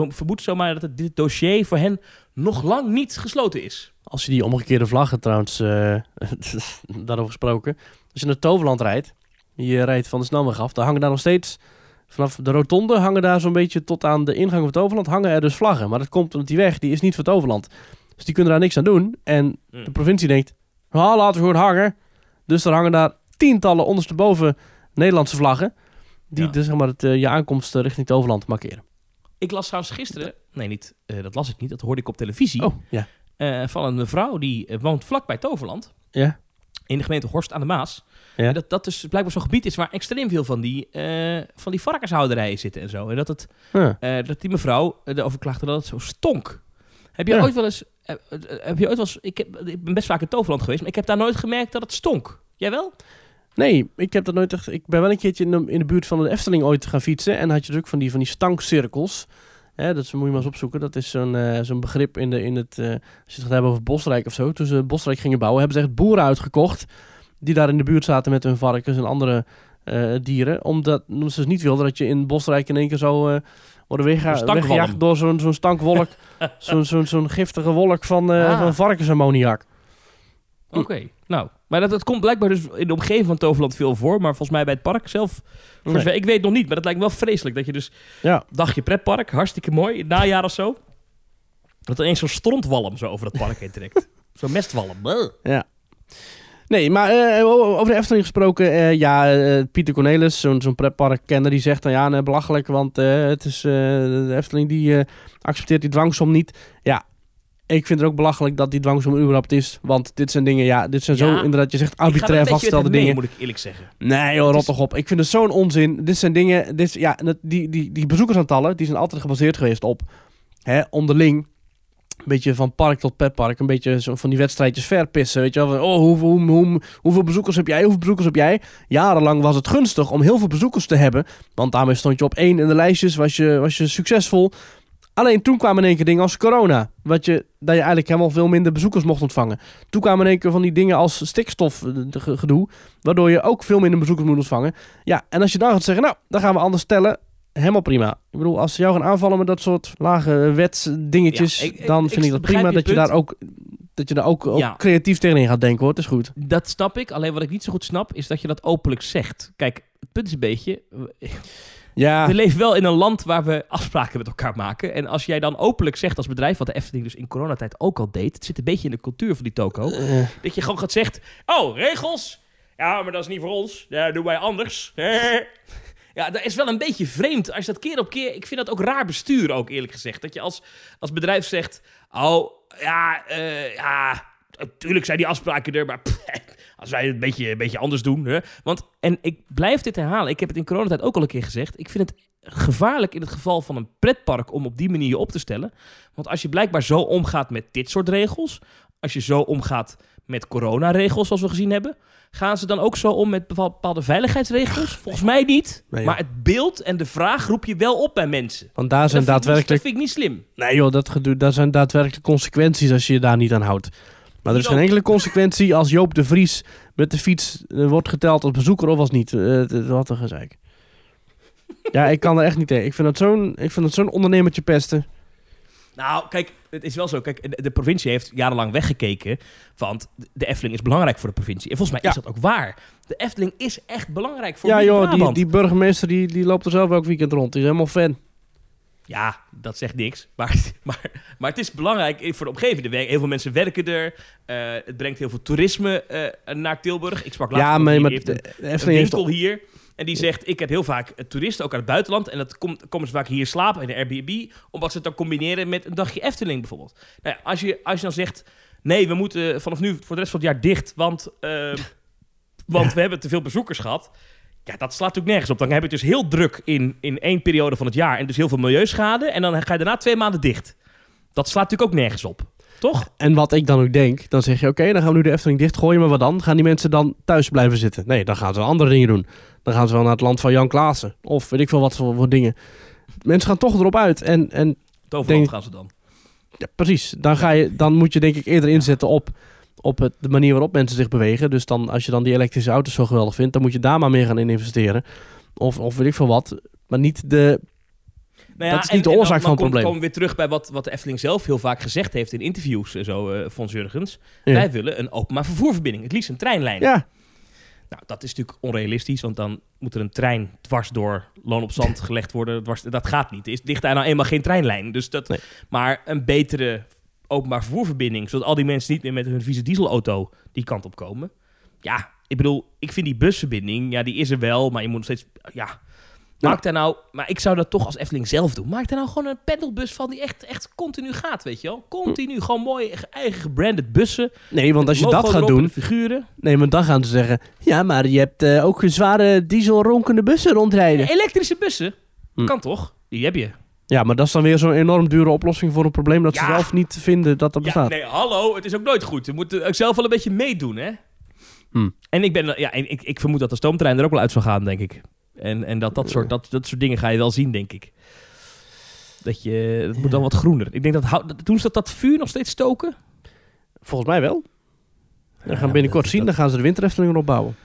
be- vermoed zomaar dat het, dit dossier voor hen nog lang niet gesloten is. Als je die omgekeerde vlaggen trouwens, eh, daarover gesproken. Als je naar Toverland rijdt, je rijdt van de snelweg af, dan hangen daar nog steeds, vanaf de rotonde hangen daar zo'n beetje tot aan de ingang van Toverland, hangen er dus vlaggen. Maar dat komt omdat die weg, die is niet voor Toverland. Dus die kunnen daar niks aan doen. En Hmm. de provincie denkt, ah, laten we gewoon hangen. Dus er hangen daar tientallen ondersteboven Nederlandse vlaggen. Die Ja. dus zeg maar het, eh, je aankomst eh, richting Toverland markeren. Ik las trouwens gisteren, nee niet, eh, dat las ik niet, dat hoorde ik op televisie, Oh, ja. eh, van een mevrouw die eh, woont vlakbij Toverland. Ja. In de gemeente Horst aan de Maas. Ja. En Dat dat dus blijkbaar zo'n gebied is waar extreem veel van die, eh, van die varkenshouderijen zitten en zo. En dat, het, eh, dat die mevrouw erover klaagde dat het zo stonk. Heb je Ja. ooit wel eens, heb je ooit wel eens, ik, heb, ik ben best vaak in Toverland geweest, maar ik heb daar nooit gemerkt dat het stonk. Jij wel? Nee, ik heb dat nooit echt. Ik ben wel een keertje in de, in de buurt van de Efteling ooit gaan fietsen. En had je dus ook van die, van die stankcirkels. Hè, dat moet je maar eens opzoeken. Dat is zo'n eh, zo'n begrip in, de, in het. eh, als je het gaat hebben over Bosrijk of zo. Toen ze Bosrijk gingen bouwen, hebben ze echt boeren uitgekocht. Die daar in de buurt zaten met hun varkens en andere eh, dieren. Omdat, omdat ze dus niet wilden dat je in Bosrijk in één keer zo. eh worden stankwalm. weggejaagd door zo'n zo'n stankwolk. zo'n zo'n zo'n giftige wolk van, Ah. van varkensammoniak. Oké, nou, Maar dat, dat komt blijkbaar dus in de omgeving van Toverland veel voor. Maar volgens mij bij het park zelf... Nee. Ik weet het nog niet, maar dat lijkt me wel vreselijk. Dat je dus Ja. dagje pretpark, hartstikke mooi, in het najaar of zo. Dat er eens zo'n strontwalm zo over dat park heen trekt. zo'n mestwalm. Ja. Nee, maar eh, over de Efteling gesproken. eh, ja, eh, Pieter Cornelis, zo'n zo'n pretparkkenner, die zegt dan ja, nee, belachelijk, want het is, de Efteling die accepteert die dwangsom niet. Ja, ik vind het ook belachelijk dat die dwangsom er überhaupt is. Want dit zijn dingen, ja, dit zijn zo inderdaad, je zegt arbitrair vastgestelde mee, dingen. moet ik eerlijk zeggen. Nee joh, rot toch op. Ik vind het zo'n onzin. Dit zijn dingen, dit, ja, die, die, die bezoekersaantallen, die zijn altijd gebaseerd geweest op hè, onderling. Een beetje van park tot petpark. Een beetje zo van die wedstrijdjes verpissen. Weet je wel. Van, oh, hoeveel, hoe, hoe- hoeveel bezoekers heb jij? Hoeveel bezoekers heb jij? Jarenlang was het gunstig om heel veel bezoekers te hebben. Want daarmee stond je op één in de lijstjes. Was je, was je succesvol. Alleen toen kwamen in één keer dingen als corona. Wat je, dat je eigenlijk helemaal veel minder bezoekers mocht ontvangen. Toen kwamen in één keer van die dingen als stikstofgedoe. Waardoor je ook veel minder bezoekers moet ontvangen. Ja, en als je dan gaat zeggen, nou, dan gaan we anders tellen. Helemaal prima. Ik bedoel, als ze jou gaan aanvallen met dat soort lage wetsdingetjes, Ja, ik- ik- dan ik vind ik dat begrijp prima dat je daar ook, dat je daar ook, ook Ja. creatief tegenin gaat denken hoor. Het is goed. Dat snap ik. Alleen wat ik niet zo goed snap, is dat je dat openlijk zegt. Kijk, het punt is een beetje... Ja, We leven wel in een land waar we afspraken met elkaar maken. En als jij dan openlijk zegt als bedrijf, wat de Efteling dus in coronatijd ook al deed... Het zit een beetje in de cultuur van die toko. eh, Dat je gewoon gaat zeggen, oh, regels? Ja, maar dat is niet voor ons. Ja, doen wij anders. Ja, dat is wel een beetje vreemd. Als je dat keer op keer... Ik vind dat ook raar bestuur ook, eerlijk gezegd. Dat je als, als bedrijf zegt... Oh, ja, eh, ja... Natuurlijk zijn die afspraken er, maar... pff, als wij het een beetje, een beetje anders doen. Hè? Want, en ik blijf dit herhalen. Ik heb het in coronatijd ook al een keer gezegd. Ik vind het gevaarlijk in het geval van een pretpark om op die manier je op te stellen. Want als je blijkbaar zo omgaat met dit soort regels... Als je zo omgaat met coronaregels, zoals we gezien hebben... Gaan ze dan ook zo om met bepaal- bepaalde veiligheidsregels? Volgens mij niet. Nee, maar het beeld en de vraag roep je wel op bij mensen. want daar zijn dat, vind ik niet, dat daadwerkelijk, vind ik niet slim. nee joh, dat gedoe, daar zijn daadwerkelijk consequenties als je je daar niet aan houdt. Maar er is geen enkele consequentie als Joop de Vries met de fiets eh, wordt geteld als bezoeker of als niet. Eh, het- het- wat een gezeik. Ja, ik kan er echt niet tegen. Ik vind dat zo'n, ik vind dat zo'n ondernemertje pesten. Nou, kijk, het is wel zo. Kijk, de, de provincie heeft jarenlang weggekeken. Want de Efteling is belangrijk voor de provincie. En volgens mij Ja. is dat ook waar. De Efteling is echt belangrijk voor Ja joh, die, die burgemeester die, die loopt er zelf elk weekend rond. Die is helemaal fan. Ja, dat zegt niks. Maar, maar, maar het is belangrijk voor de omgeving. Er Heel veel mensen werken er. Eh, het brengt heel veel toerisme eh, naar Tilburg. Ik sprak laatst Ja, iemand maar, die maar heeft de, een, de een winkel hier. En die zegt, ik heb heel vaak toeristen, ook uit het buitenland. En dat komt, komen ze vaak hier slapen in de Airbnb. Omdat ze het dan combineren met een dagje Efteling bijvoorbeeld. Nou ja, als, je, als je dan zegt, nee, we moeten vanaf nu voor de rest van het jaar dicht. Want, eh, want we hebben te veel bezoekers gehad. Ja, dat slaat natuurlijk nergens op. Dan heb je het dus heel druk in, in één periode van het jaar. En dus heel veel milieuschade. En dan ga je daarna twee maanden dicht. Dat slaat natuurlijk ook nergens op. Toch? En wat ik dan ook denk, dan zeg je oké, dan gaan we nu de Efteling dichtgooien, maar wat dan? Gaan die mensen dan thuis blijven zitten? Nee, dan gaan ze andere dingen doen. Dan gaan ze wel naar het land van Jan Klaassen. Of weet ik veel wat voor, voor dingen. Mensen gaan toch erop uit. En, en Toverland Denk- gaan ze dan. ja, precies, dan, ga je, dan moet je denk ik eerder inzetten op, op het, de manier waarop mensen zich bewegen. Dus dan, als je dan die elektrische auto's zo geweldig vindt, dan moet je daar maar meer gaan in investeren. Of, of weet ik veel wat. Maar niet de... Nou Dat is niet de dan- oorzaak dan van het probleem. komen we weer terug bij wat, wat de Efteling zelf heel vaak gezegd heeft in interviews en zo, Fons Jurgens. Ja. Wij willen een openbaar vervoerverbinding, het liefst een treinlijn. Ja, Nou, dat is natuurlijk onrealistisch, want dan moet er een trein dwars door Loon op Zand gelegd worden. Dwars, dat gaat niet. Er is ligt daar nou eenmaal geen treinlijn. Dus dat, Nee. Maar een betere openbaar vervoerverbinding, zodat al die mensen niet meer met hun vieze dieselauto die kant op komen. Ja, ik bedoel, ik vind die busverbinding, ja, die is er wel, maar je moet nog steeds, ja... Maak daar nou, maar ik zou dat toch als Efteling zelf doen. Maak daar nou gewoon een pendelbus van die echt, echt continu gaat, weet je wel. Continu, gewoon mooie eigen gebranded bussen. nee, want als je dat gaat doen, figuren. nee, want dan gaan ze zeggen, ja, maar je hebt eh, ook zware dieselronkende bussen rondrijden. Elektrische bussen, Hm. kan toch? Die heb je. Ja, maar dat is dan weer zo'n enorm dure oplossing voor een probleem dat ze zelf niet vinden dat dat Ja, bestaat. nee, hallo, het is ook nooit goed. Je moet ook zelf wel een beetje meedoen, hè? Hm. En ik, ben, ja, en ik, ik vermoed dat de stoomtrein er ook wel uit zal gaan, denk ik. En, en dat, dat, soort, dat, dat soort dingen ga je wel zien, denk ik. Dat je, het moet dan wat groener. Ik denk dat, doen ze dat, dat vuur nog steeds stoken? Volgens mij wel. We gaan binnenkort zien, dan gaan ze de winterefteling erop bouwen.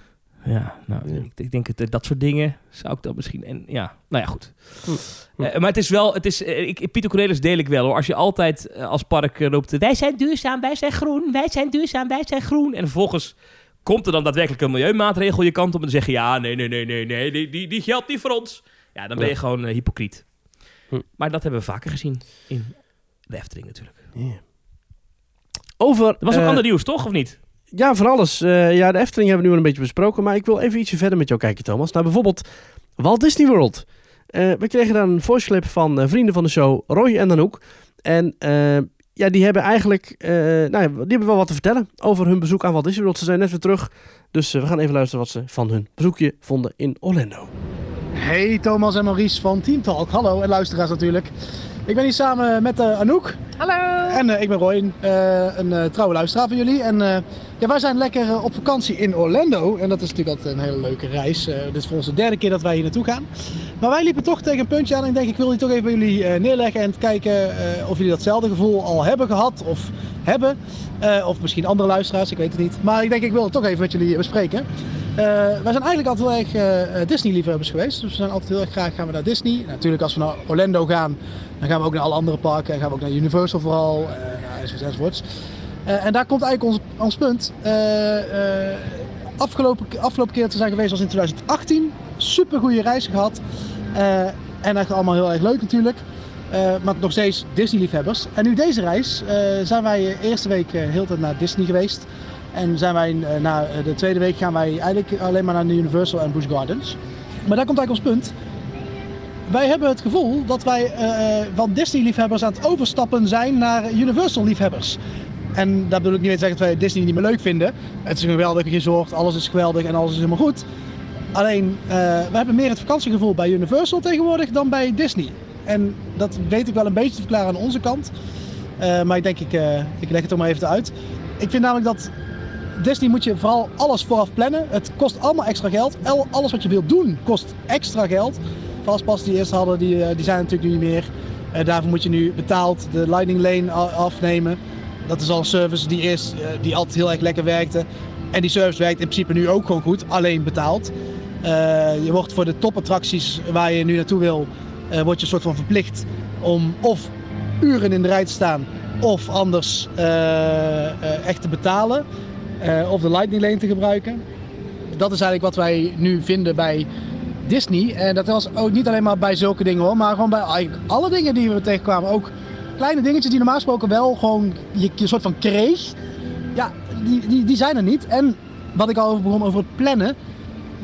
Ja, nou, Ja. Ik, ik denk het, dat soort dingen zou ik dan misschien... En, ja, nou ja, goed. Hm. Hm. Eh, maar het is wel... Het is, eh, ik, Pieter Cornelis deel ik wel, hoor. Als je altijd eh, als park eh, roept... Wij zijn duurzaam, wij zijn groen, wij zijn duurzaam, wij zijn groen. En vervolgens Komt er dan daadwerkelijk een milieumaatregel je kant op en dan zeg je ja, nee, nee, nee, nee, nee, die, die, die geldt niet voor ons. Ja, dan ben je Ja. gewoon eh, hypocriet. Hm. Maar dat hebben we vaker gezien in de Efteling natuurlijk. Over... Er was ook eh, ander nieuws, toch? Of niet? Ja, van alles. Eh, ja, de Efteling hebben we nu al een beetje besproken. Maar ik wil even ietsje verder met jou kijken, Thomas. Nou, bijvoorbeeld Walt Disney World. Eh, we kregen daar een voice van eh, vrienden van de show, Roy en Danouk. En ja, die hebben eigenlijk nou, die hebben wel wat te vertellen over hun bezoek aan Walt Disney World. Ze zijn net weer terug. Dus we gaan even luisteren wat ze van hun bezoekje vonden in Orlando. Hey Thomas en Maurice van Team Talk. Hallo en luisteraars natuurlijk. Ik ben hier samen met Anouk Hallo! en eh, ik ben Roy, eh, een eh, trouwe luisteraar van jullie. En ja, wij zijn lekker op vakantie in Orlando en dat is natuurlijk altijd een hele leuke reis. Dit is voor ons de derde keer dat wij hier naartoe gaan. Maar wij liepen toch tegen een puntje aan en ik denk ik wil die toch even bij jullie neerleggen en kijken of jullie datzelfde gevoel al hebben gehad of hebben. Of misschien andere luisteraars, ik weet het niet. Maar ik denk ik wil het toch even met jullie bespreken. Eh, wij zijn eigenlijk altijd heel erg eh, Disney-liefhebbers geweest. Dus we zijn altijd heel erg graag gaan we naar Disney. Natuurlijk, als we naar Orlando gaan, dan gaan we ook naar alle andere parken. En gaan we ook naar Universal vooral, eh, enzovoorts. enzovoorts. Eh, en daar komt eigenlijk ons, punt. Eh, eh, afgelopen, afgelopen keer we zijn geweest was in 2018. Super goede reis gehad. Eh, en echt allemaal heel erg leuk natuurlijk. Eh, maar nog steeds Disney-liefhebbers. En nu deze reis eh, zijn wij de eerste week eh, heel tijd naar Disney geweest. En zijn wij eh, na eh, de tweede week gaan wij eigenlijk alleen maar naar Universal en Busch Gardens. Maar daar komt eigenlijk ons punt. Wij hebben het gevoel dat wij eh, van Disney-liefhebbers aan het overstappen zijn naar Universal-liefhebbers. En daar bedoel ik niet mee zeggen dat wij Disney niet meer leuk vinden. Het is een geweldige resort, alles is geweldig en alles is helemaal goed. Alleen, eh, we hebben meer het vakantiegevoel bij Universal tegenwoordig dan bij Disney. En dat weet ik wel een beetje te verklaren aan onze kant. Eh, maar ik denk, ik, eh, ik leg het er maar even uit. Ik vind namelijk dat Disney moet je vooral alles vooraf plannen. Het kost allemaal extra geld. El- Alles wat je wilt doen kost extra geld. Fastpass die eerst hadden, die, eh, die zijn natuurlijk nu niet meer. Eh, daarvoor moet je nu betaald de Lightning Lane afnemen. Dat is al een service die, eerst, eh, die altijd heel erg lekker werkte. En die service werkt in principe nu ook gewoon goed, alleen betaald. Je wordt voor de topattracties waar je nu naartoe wil, word je soort van verplicht om of uren in de rij te staan of anders echt te betalen. of de Lightning Lane te gebruiken. Dat is eigenlijk wat wij nu vinden bij Disney. En dat was ook niet alleen maar bij zulke dingen hoor, maar gewoon bij alle dingen die we tegenkwamen. Ook kleine dingetjes die normaal gesproken wel gewoon je, je soort van kreeg. Ja, die, die, die zijn er niet. En wat ik al over begon over het plannen.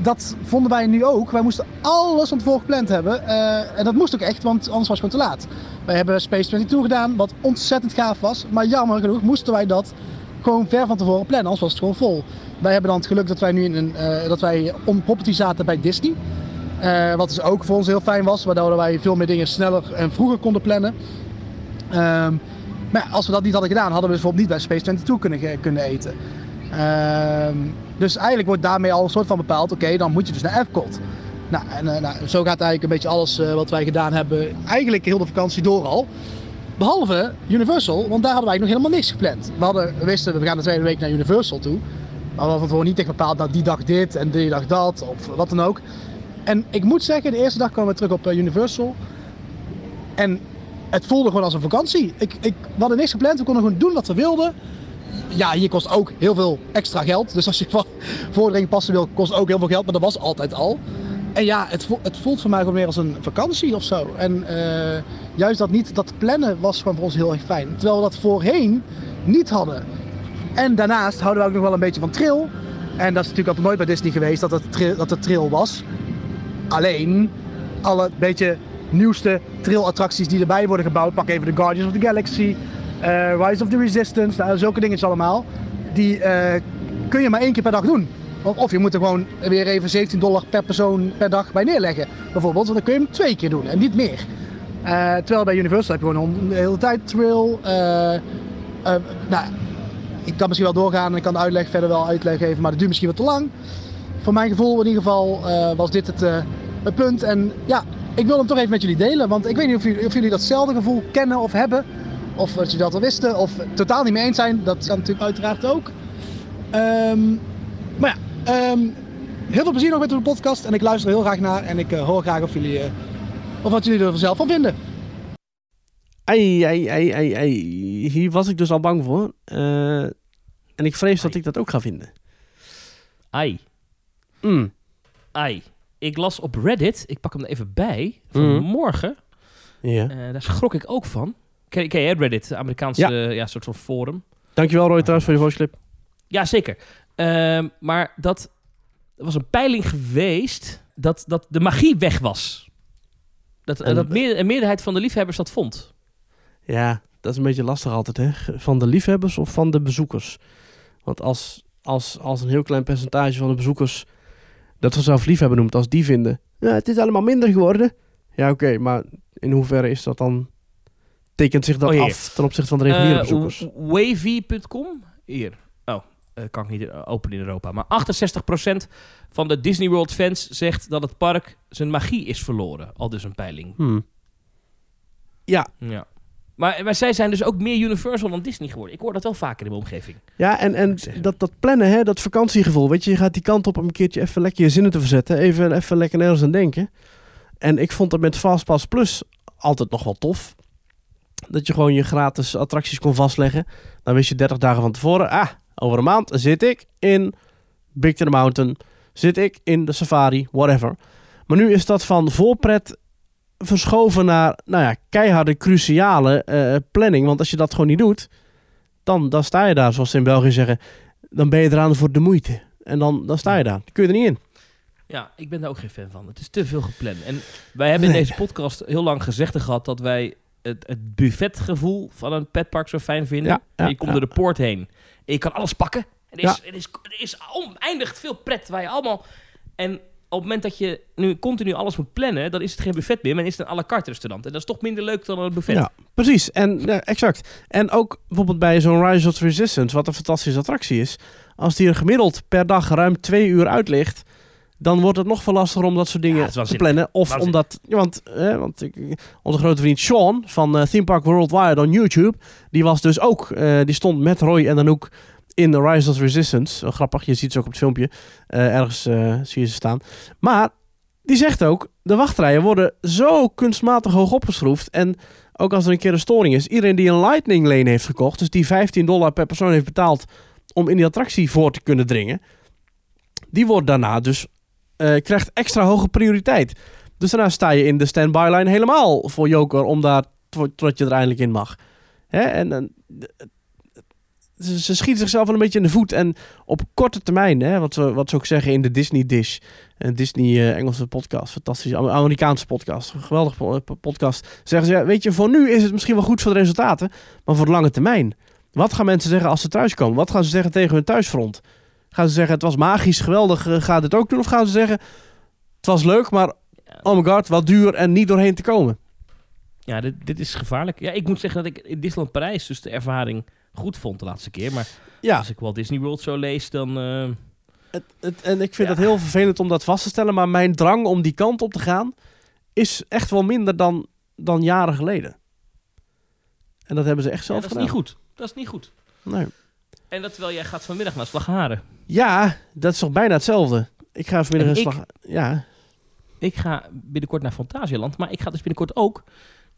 Dat vonden wij nu ook. Wij moesten alles van tevoren gepland hebben. Eh, en dat moest ook echt, want anders was het gewoon te laat. Wij hebben Space 22 gedaan, wat ontzettend gaaf was. Maar jammer genoeg moesten wij dat gewoon ver van tevoren plannen, anders was het gewoon vol. Wij hebben dan het geluk dat wij nu in een, eh, dat wij on property zaten bij Disney. Eh, wat dus ook voor ons heel fijn was, waardoor wij veel meer dingen sneller en vroeger konden plannen. Ehm, maar als we dat niet hadden gedaan, hadden we bijvoorbeeld niet bij Space 22 kunnen, kunnen eten. Ehm, dus eigenlijk wordt daarmee al een soort van bepaald, oké, dan moet je dus naar Epcot. Nou, en, eh, nou, zo gaat eigenlijk een beetje alles eh, wat wij gedaan hebben, eigenlijk heel de vakantie door al. Behalve Universal, want daar hadden wij nog helemaal niks gepland. We, hadden, wisten, we gaan de tweede week naar Universal toe. Maar we hadden tevoren niet echt bepaald, nou die dag dit en die dag dat, of wat dan ook. En ik moet zeggen, de eerste dag kwamen we terug op eh, Universal. En het voelde gewoon als een vakantie. Ik, ik, we hadden niks gepland, we konden gewoon doen wat we wilden. Ja, hier kost ook heel veel extra geld. Dus als je voor- vordering passen wil, kost ook heel veel geld. Maar dat was altijd al. En ja, het, vo- het voelt voor mij gewoon meer als een vakantie of zo. En eh, juist dat niet, dat plannen was gewoon voor ons heel erg fijn. Terwijl we dat voorheen niet hadden. En daarnaast houden we ook nog wel een beetje van trill. En dat is natuurlijk altijd nooit bij Disney geweest dat het, dat het trill was. Alleen, alle beetje nieuwste trill-attracties die erbij worden gebouwd. Pak even de Guardians of the Galaxy, eh, Rise of the Resistance, nou, zulke dingetjes allemaal. Die eh, kun je maar één keer per dag doen. Of, je moet er gewoon weer even 17 dollar per persoon per dag bij neerleggen. Bijvoorbeeld, want dan kun je hem twee keer doen en niet meer. Eh, terwijl bij Universal heb je gewoon de hele tijd eh, nou, ik kan misschien wel doorgaan en ik kan de uitleg verder wel uitleg geven, maar dat duurt misschien wat te lang. Voor mijn gevoel in ieder geval eh, was dit het, eh, het punt. En ja, ik wil hem toch even met jullie delen, want ik weet niet of jullie, of jullie datzelfde gevoel kennen of hebben. Of dat jullie dat al wisten, of totaal niet mee eens zijn. Dat kan natuurlijk uiteraard ook. Ehm, maar ja, ehm, heel veel plezier nog met de podcast. En ik luister er heel graag naar. En ik eh, hoor graag of jullie, eh, of wat jullie er zelf van vinden. Ei, ei, ei, ei, ei. Hier was ik dus al bang voor. Eh, en ik vrees dat ik dat ook ga vinden. Ai. Mm. Ai. Ik las op Reddit, ik pak hem er even bij, vanmorgen. Ja. Eh, daar schrok ik ook van. Ken, ken je Reddit, de Amerikaanse Ja. soort van forum? Dankjewel Roy trouwens voor je voice clip. Ja, zeker. Ehm, maar dat er was een peiling geweest dat, dat de magie weg was. Dat, En- dat meer, een meerderheid van de liefhebbers dat vond. Ja, dat is een beetje lastig altijd, hè? Van de liefhebbers of van de bezoekers? Want als, als, als een heel klein percentage van de bezoekers dat vanzelf liefhebber noemt, als die vinden, ja, het is allemaal minder geworden. Ja, oké, maar in hoeverre is dat dan, tekent zich dat Oh, af ten opzichte van de reguliere Eh, bezoekers? Wavy.com. Hier. Oh, kan ik niet openen in Europa. Maar 68% van de Disney World fans zegt dat het park zijn magie is verloren. Al dus een peiling. Hmm. Ja, Ja. Maar, maar zij zijn dus ook meer Universal dan Disney geworden. Ik hoor dat wel vaker in mijn omgeving. Ja, en, en dat, dat plannen, hè, dat vakantiegevoel. Weet je, je gaat die kant op om een keertje even lekker je zinnen te verzetten. Even, even lekker nergens aan denken. En ik vond dat met Fastpass Plus altijd nog wel tof. Dat je gewoon je gratis attracties kon vastleggen. Dan wist je 30 dagen van tevoren. Ah, over een maand zit ik in Big Thunder Mountain. Zit ik in de safari, whatever. Maar nu is dat van voorpret verschoven naar nou ja, keiharde, cruciale eh, planning. Want als je dat gewoon niet doet, dan, dan sta je daar, zoals ze in België zeggen. Dan ben je eraan voor de moeite. En dan, dan sta je daar. Dan kun je er niet in. Ja, ik ben daar ook geen fan van. Het is te veel gepland. En wij hebben in deze podcast heel lang gezegd gehad dat wij het, het buffetgevoel van een petpark zo fijn vinden. Ja, ja, je komt ja. door de poort heen en je kan alles pakken. Er is, Ja. er is, er is oneindig veel pret waar je allemaal... En op het moment dat je nu continu alles moet plannen, dan is het geen buffet meer, maar is het een à la carte restaurant. En dat is toch minder leuk dan een buffet. Ja, precies. En ja, exact. En ook bijvoorbeeld bij zo'n Rise of the Resistance, wat een fantastische attractie is. Als die er gemiddeld per dag ruim twee uur uit ligt, dan wordt het nog veel lastiger om dat soort dingen te plannen. Of Waanzinnig. omdat, ja, want, eh, want ik, onze grote vriend Sean van eh, Theme Park Worldwide on YouTube, die was dus ook, eh, die stond met Roy en dan ook in de Rise of the Resistance. Grappig, je ziet ze ook op het filmpje. Eh, ergens eh, zie je ze staan. Maar die zegt ook, de wachtrijen worden zo kunstmatig hoog opgeschroefd. En ook als er een keer een storing is, iedereen die een Lightning Lane heeft gekocht, dus die 15 dollar per persoon heeft betaald om in die attractie voor te kunnen dringen, die wordt daarna dus, eh, krijgt extra hoge prioriteit. Dus daarna sta je in de standby line helemaal voor Joker om daar, to- totdat je er eindelijk in mag. Hè? En, en ze, schieten zichzelf wel een beetje in de voet. En op korte termijn, hè, wat, ze, wat ze ook zeggen in de Disney Dish. Een Disney eh, Engelse podcast. Fantastisch. Amer- Amerikaanse podcast. Een geweldige po- podcast. Zeggen ze, ja, weet je, voor nu is het misschien wel goed voor de resultaten. Maar voor de lange termijn. Wat gaan mensen zeggen als ze thuiskomen? Wat gaan ze zeggen tegen hun thuisfront? Gaan ze zeggen, het was magisch, geweldig, eh, ga dit ook doen? Of gaan ze zeggen, het was leuk, maar oh my god, wat duur en niet doorheen te komen? Ja, dit, dit is gevaarlijk. Ja, ik moet zeggen dat ik in Disneyland Parijs dus de ervaring goed vond de laatste keer. Maar Ja, als ik Walt Disney World zo lees, dan... eh, het, het, en ik vind Ja. het heel vervelend om dat vast te stellen. Maar mijn drang om die kant op te gaan is echt wel minder dan, dan jaren geleden. En dat hebben ze echt ja, zelf dat is gedaan. niet goed. Dat is niet goed. Nee. En dat terwijl jij gaat vanmiddag naar Slagharen. Ja, dat is toch bijna hetzelfde. Ik ga vanmiddag En een ik- slag... Ja, Ik ga binnenkort naar Fantasialand, maar ik ga dus binnenkort ook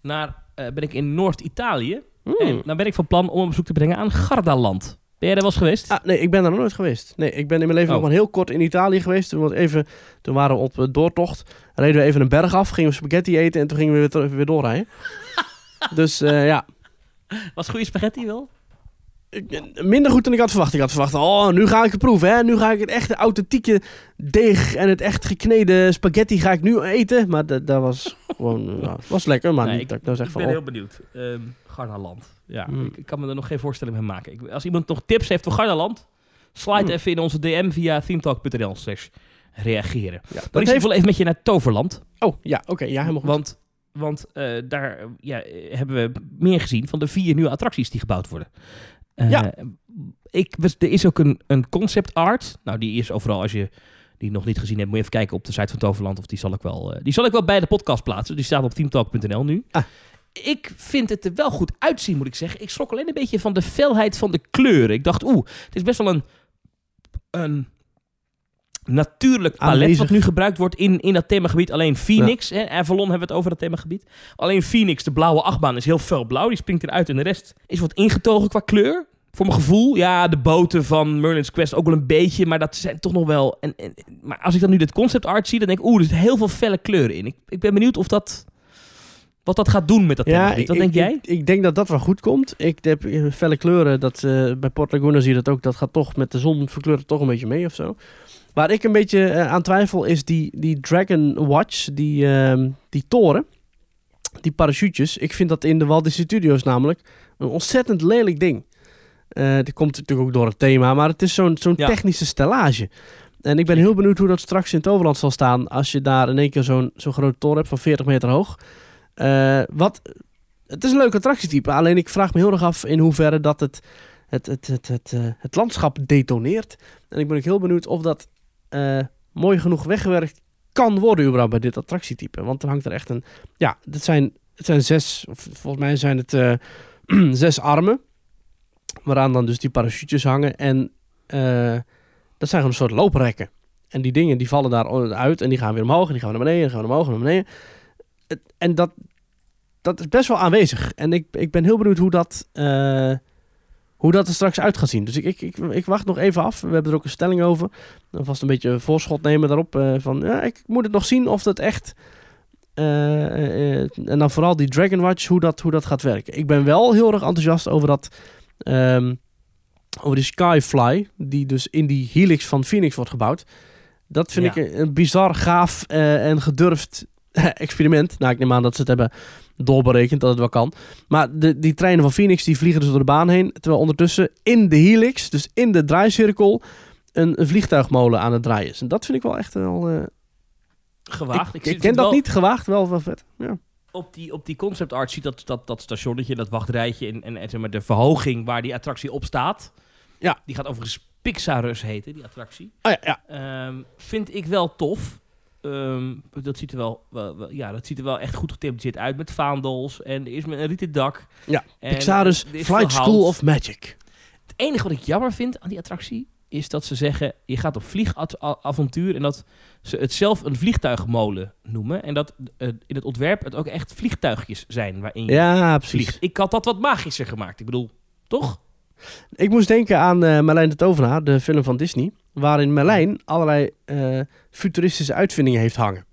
naar, eh, ben ik in Noord-Italië. En dan ben ik van plan om een bezoek te brengen aan Gardaland. Ben jij daar wel eens geweest? Ah, nee, ik ben daar nog nooit geweest. Nee, ik ben in mijn leven Oh. nog maar heel kort in Italië geweest. Toen, even, toen waren we op eh, doortocht. Reden we even een berg af, gingen we spaghetti eten en toen gingen we weer, terug- weer doorrijden. dus eh, ja, Was goede spaghetti wel? Ik- minder goed dan ik had verwacht. Ik had verwacht, oh, nu ga ik het proeven. Hè? Nu ga ik het echte authentieke deeg en het echt gekneden spaghetti ga ik nu eten. Maar dat, was gewoon, was lekker, maar Nee, niet ik, dat ik nou zeg ik van, ben oh, heel benieuwd. Ehm Gardaland. Ja, Hmm. ik, ik kan me er nog geen voorstelling mee maken. Ik, als iemand nog tips heeft voor Gardaland, slide Hmm. even in onze DM via themetalk.nl slash reageren. ja, Maar dat ik heeft... wil even met je naar Toverland. Oh, ja, oké, ja, helemaal goed. Want, want eh, daar ja, hebben we meer gezien van de vier nieuwe attracties die gebouwd worden. Eh, Ja. Ik, was- er is ook een, een concept art. Nou, die is overal, als je die nog niet gezien hebt, moet je even kijken op de site van Toverland. Of die zal ik wel, eh, die zal ik wel bij de podcast plaatsen. Die staat op teamtalk.nl nu. Ah. Ik vind het er wel goed uitzien, moet ik zeggen. Ik schrok alleen een beetje van de felheid van de kleuren. Ik dacht, oeh, het is best wel een, een natuurlijk palet Aanwezig. wat nu gebruikt wordt in, in dat themagebied. Alleen Phoenix, hè, Avalon hebben we het over dat themagebied. Alleen Phoenix, de blauwe achtbaan, is heel fel blauw. Die springt eruit en de rest is wat ingetogen qua kleur. Voor mijn gevoel, ja, de boten van Merlin's Quest ook wel een beetje, maar dat zijn toch nog wel... En, en, maar als ik dan nu dit concept art zie, dan denk ik, oeh, er zitten heel veel felle kleuren in. Ik, ik ben benieuwd of dat... Wat dat gaat doen met dat themagebied. Wat ik, denk jij? Ik, ik denk dat dat wel goed komt. Ik heb felle kleuren. Dat, eh, bij Port Laguna zie je dat ook. Dat gaat toch met de zon verkleuren toch een beetje mee of zo. Waar ik een beetje eh, aan twijfel is die, die Dragon Watch, die, ehm, die toren, die parachutes. Ik vind dat in de Walt Disney Studios namelijk een ontzettend lelijk ding. Eh dat komt natuurlijk ook door het thema, maar het is zo'n zo'n Ja. technische stellage. En ik ben heel benieuwd hoe dat straks in Toverland zal staan als je daar in één keer zo'n zo'n grote toren hebt van 40 meter hoog. Eh, wat, het is een leuk attractietype, alleen ik vraag me heel erg af in hoeverre dat het, het, het, het, het, eh, het landschap detoneert. En ik ben ook heel benieuwd of dat eh, mooi genoeg weggewerkt kan worden überhaupt bij dit attractietype. Want er hangt er echt een... Ja, dit zijn, het zijn zes, of volgens mij zijn het zes armen. Waaraan dan dus die parachutes hangen. En dat zijn gewoon een soort looprekken. En die dingen die vallen daar uit en die gaan weer omhoog en die gaan naar beneden en gaan naar omhoog en naar beneden. En dat, dat is best wel aanwezig. En ik, ik ben heel benieuwd hoe dat, eh, hoe dat er straks uit gaat zien. Dus ik, ik, ik, ik wacht nog even af. We hebben er ook een stelling over. Dan vast een beetje voorschot nemen daarop. eh, van, ja, ik moet het nog zien of dat echt... eh, en dan vooral die Dragon Watch, hoe dat, hoe dat gaat werken. Ik ben wel heel erg enthousiast over dat... ehm, over die Skyfly, die dus in die helix van Phoenix wordt gebouwd. Dat vind Ja. ik een, een bizar gaaf en gedurfd experiment. Nou, ik neem aan dat ze het hebben doorberekend dat het wel kan. Maar de, die treinen van Phoenix die vliegen dus door de baan heen. Terwijl ondertussen in de helix, dus in de draaicirkel, een, een vliegtuigmolen aan het draaien is. En dat vind ik wel echt wel... eh, Gewaagd. ik ik ken dat wel- niet gewaagd, wel wel vet. Ja. Op die, op die concept art ziet dat, dat, dat stationnetje, dat wachtrijtje en, en, en zeg maar de verhoging waar die attractie op staat. Ja. Die gaat overigens Pixarus heten, die attractie. Oh ja, ja. Ehm, vind ik wel tof. Ehm, dat, ziet er wel, wel, wel- ja, dat ziet er wel echt goed gethematiseerd uit met vaandels. En er is met een rieten dak. Ja, En, Pixar's Flight School of Magic. Het enige wat ik jammer vind aan die attractie is dat ze zeggen: je gaat op vliegavontuur en dat ze het zelf een vliegtuigmolen noemen. En dat eh, in het ontwerp het ook echt vliegtuigjes zijn waarin je Ja, precies. vliegt. Ik had dat wat magischer gemaakt. Ik bedoel, toch? Ik moest denken aan eh Merlijn de Tovenaar, de film van Disney. Waarin Merlijn allerlei eh, futuristische uitvindingen heeft hangen.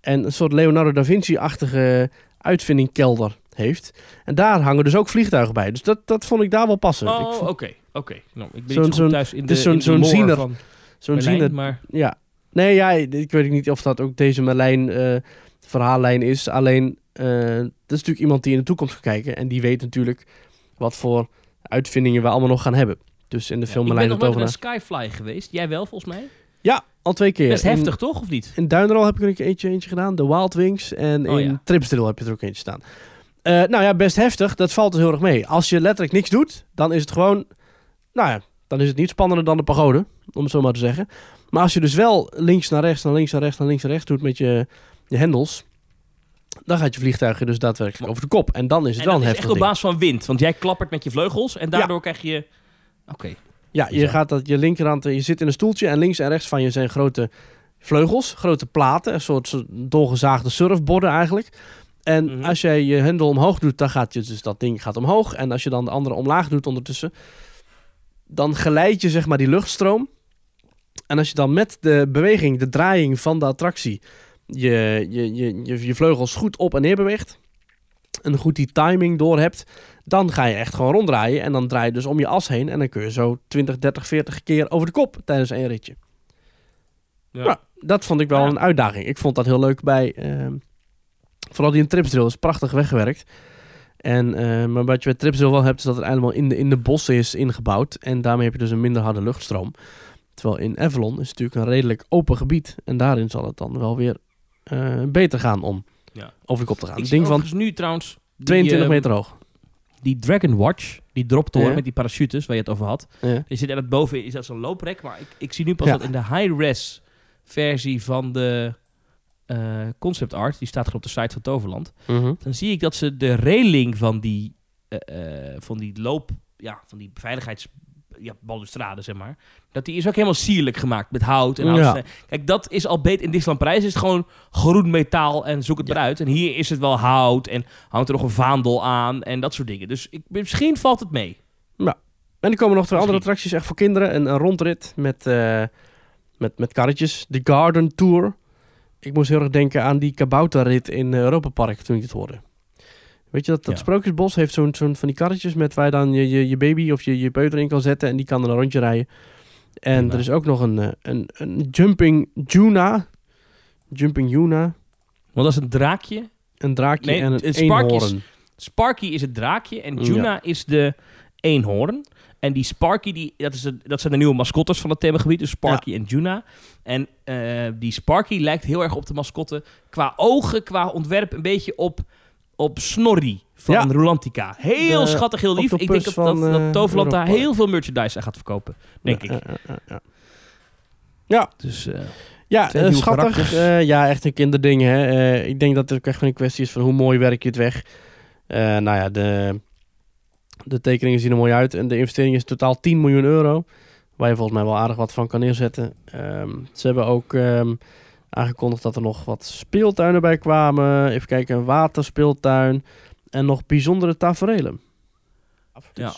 En een soort Leonardo da Vinci-achtige uitvindingkelder heeft. En daar hangen dus ook vliegtuigen bij. Dus dat, dat vond ik daar wel passen. Oh, oké. Oké. Nou, ik ben niet zo thuis in de, is zo'n- zo'n lore ziener. van Zo'n Merlijn, maar Ja. Nee, ja, ik weet niet of dat ook deze Merlijn eh, verhaallijn is. Alleen, eh dat is natuurlijk iemand die in de toekomst gaat kijken. En die weet natuurlijk wat voor uitvindingen we allemaal nog gaan hebben. Dus in de Ja, film ik ben nog nooit een Skyfly geweest. Jij wel, volgens mij? Ja, al twee keer. Best In- heftig, toch? Of niet? In Duinrol heb ik er een eentje, eentje gedaan. De Wild Wings. En Oh, in ja. Tripsdrill heb je er ook eentje staan. Eh, nou ja, best heftig. Dat valt dus heel erg mee. Als je letterlijk niks doet, dan is het gewoon... Nou ja, dan is het niet spannender dan de pagode. Om het zo maar te zeggen. Maar als je dus wel links naar rechts, naar links naar rechts, naar links naar rechts doet met je, je hendels... Dan gaat je vliegtuig dus daadwerkelijk over de kop. En dan is het En wel een heftig echt op basis van wind. Want jij klappert met je vleugels en daardoor krijg je... Oké. Ja, je gaat dat je linkerhand, je zit in een stoeltje en links en rechts van je zijn grote vleugels, grote platen, een soort, soort doorgezaagde surfborden eigenlijk. En Mhm. als jij je hendel omhoog doet, dan gaat je dus dat ding gaat omhoog. En als je dan de andere omlaag doet ondertussen, dan geleid je zeg maar die luchtstroom. En als je dan met de beweging, de draaiing van de attractie, je, je, je, je, je vleugels goed op en neer beweegt. En goed die timing door hebt. Dan ga je echt gewoon ronddraaien. En dan draai je dus om je as heen. En dan kun je zo 20, 30, 40 keer over de kop tijdens één ritje. Ja. Ja, dat vond ik wel Ja. een uitdaging. Ik vond dat heel leuk bij... ehm, vooral die in Tripsdrill is prachtig weggewerkt. En, eh, maar wat je bij Tripsdrill wel hebt, is dat het helemaal in de, in de bossen is ingebouwd. En daarmee heb je dus een minder harde luchtstroom. Terwijl in Avalon is het natuurlijk een redelijk open gebied. En daarin zal het dan wel weer eh, beter gaan om Ja. te gaan. Ik ding van nu trouwens... die, 22 eh, meter hoog. Die Dragon Watch, die droptoren Ja. met die parachutes waar je het over had. Ja. Je zit er boven, is dat zo'n looprek. Maar ik, ik zie nu pas Ja. dat in de high-res versie van de eh, concept art, die staat gewoon op de site van Toverland. Mhm. Dan zie ik dat ze de railing van die, eh, eh, van die loop, ja, van die veiligheids ja, balustrade, zeg maar. Dat die is ook helemaal sierlijk gemaakt met hout en Ja. hout. Kijk, dat is al beter. In Disneyland Parijs is het gewoon groen metaal en zoek het Ja. maar uit. En hier is het wel hout en hangt er nog een vaandel aan en dat soort dingen. Dus ik, misschien valt het mee. Ja, En er komen nog twee andere attracties echt voor kinderen. Een, een rondrit met, eh, met, met karretjes. De Garden Tour. Ik moest heel erg denken aan die kabouterrit in eh, Europa Park toen ik het hoorde. Weet je, dat, dat Ja. Sprookjesbos heeft zo'n zo'n van die karretjes met waar je dan je, je, je baby of je, je peuter in kan zetten en die kan dan een rondje rijden. En er is ook nog een, eh, een, een Jumping Juna. Jumping Juna. Want dat is een draakje. Een draakje Nee, en een Sparky is- eenhoorn. Sparky is het draakje en Ja. Juna is de eenhoorn. En die Sparky, die, dat, is de, dat zijn de nieuwe mascottes van het themagebied. Dus Sparky en Juna. En eh, die Sparky lijkt heel erg op de mascotte. Qua ogen, qua ontwerp, een beetje op, op Snorri van Ja. Rolantica. Heel De schattig, heel lief. Ik denk dat, dat, van, dat eh, Toverland daar heel veel merchandise aan gaat verkopen. Denk Ja, ik. ja, ja. Dus eh, Ja, eh, schattig. ja, echt een kinderding. Hè. Ik denk dat het ook echt een kwestie is van hoe mooi werk je het weg. Nou ja, de, de tekeningen zien er mooi uit. En de investering is totaal 10 miljoen euro. Waar je volgens mij wel aardig wat van kan neerzetten. Ehm, ze hebben ook ehm, aangekondigd dat er nog wat speeltuinen bij kwamen. Even kijken, een waterspeeltuin. En nog bijzondere taferelen. Ja.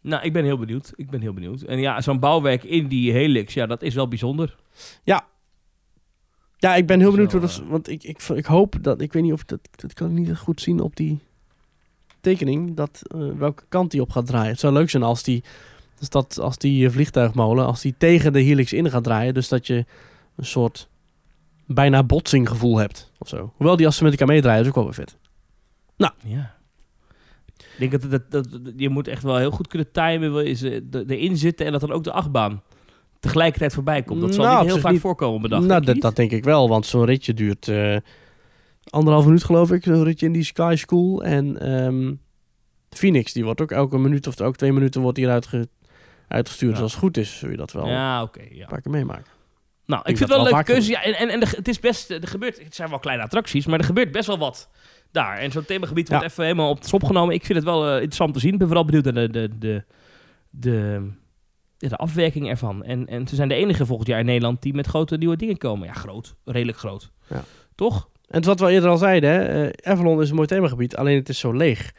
nou, ik ben heel benieuwd. Ik ben heel benieuwd. En ja, zo'n bouwwerk in die helix, ja, dat is wel bijzonder. Ja, ik ben heel benieuwd hoe dat... eh. Want ik, ik, ik hoop dat... Ik weet niet of... Dat, dat kan ik niet goed zien op die tekening. Dat, eh, welke kant die op gaat draaien. Het zou leuk zijn als die... Dus dat, als die vliegtuigmolen... Als die tegen de helix in gaat draaien. Dus dat je een soort... Bijna botsinggevoel hebt. Of zo. Hoewel die als ze met elkaar meedraaien is ook wel weer vet. Ja. Ik denk dat, dat, dat, dat- je moet echt wel heel goed kunnen timen, ze de- erin zitten en dat dan ook de achtbaan tegelijkertijd voorbij komt. Dat zal Nou, niet heel vaak niet. voorkomen, bedacht. nou, dat, denk ik wel. Want zo'n ritje duurt... eh anderhalf minuut geloof ik. Zo'n ritje in die Sky School. En ehm, Phoenix, die wordt ook elke minuut of elke twee minuten wordt hier uitge, uitgestuurd. Ja. Dus als het goed is, zul je dat wel Ja, oké. ja. een paar keer meemaken. Nou, ik Ik vind het wel een leuke keuze. Ja, en en, en er- het is best, er gebeurt, het zijn wel kleine attracties, maar er gebeurt best wel wat daar. En zo'n themagebied wordt Ja. even helemaal op de schop genomen. Ik vind het wel eh, interessant te zien. Ik ben vooral benieuwd naar de, de, de, de, de afwerking ervan. En, en ze zijn de enige volgend jaar in Nederland die met grote nieuwe dingen komen. Ja, groot. Redelijk groot. Ja. Toch? En wat we eerder al zeiden, hè, eh, Avalon is een mooi themagebied, alleen het is zo leeg.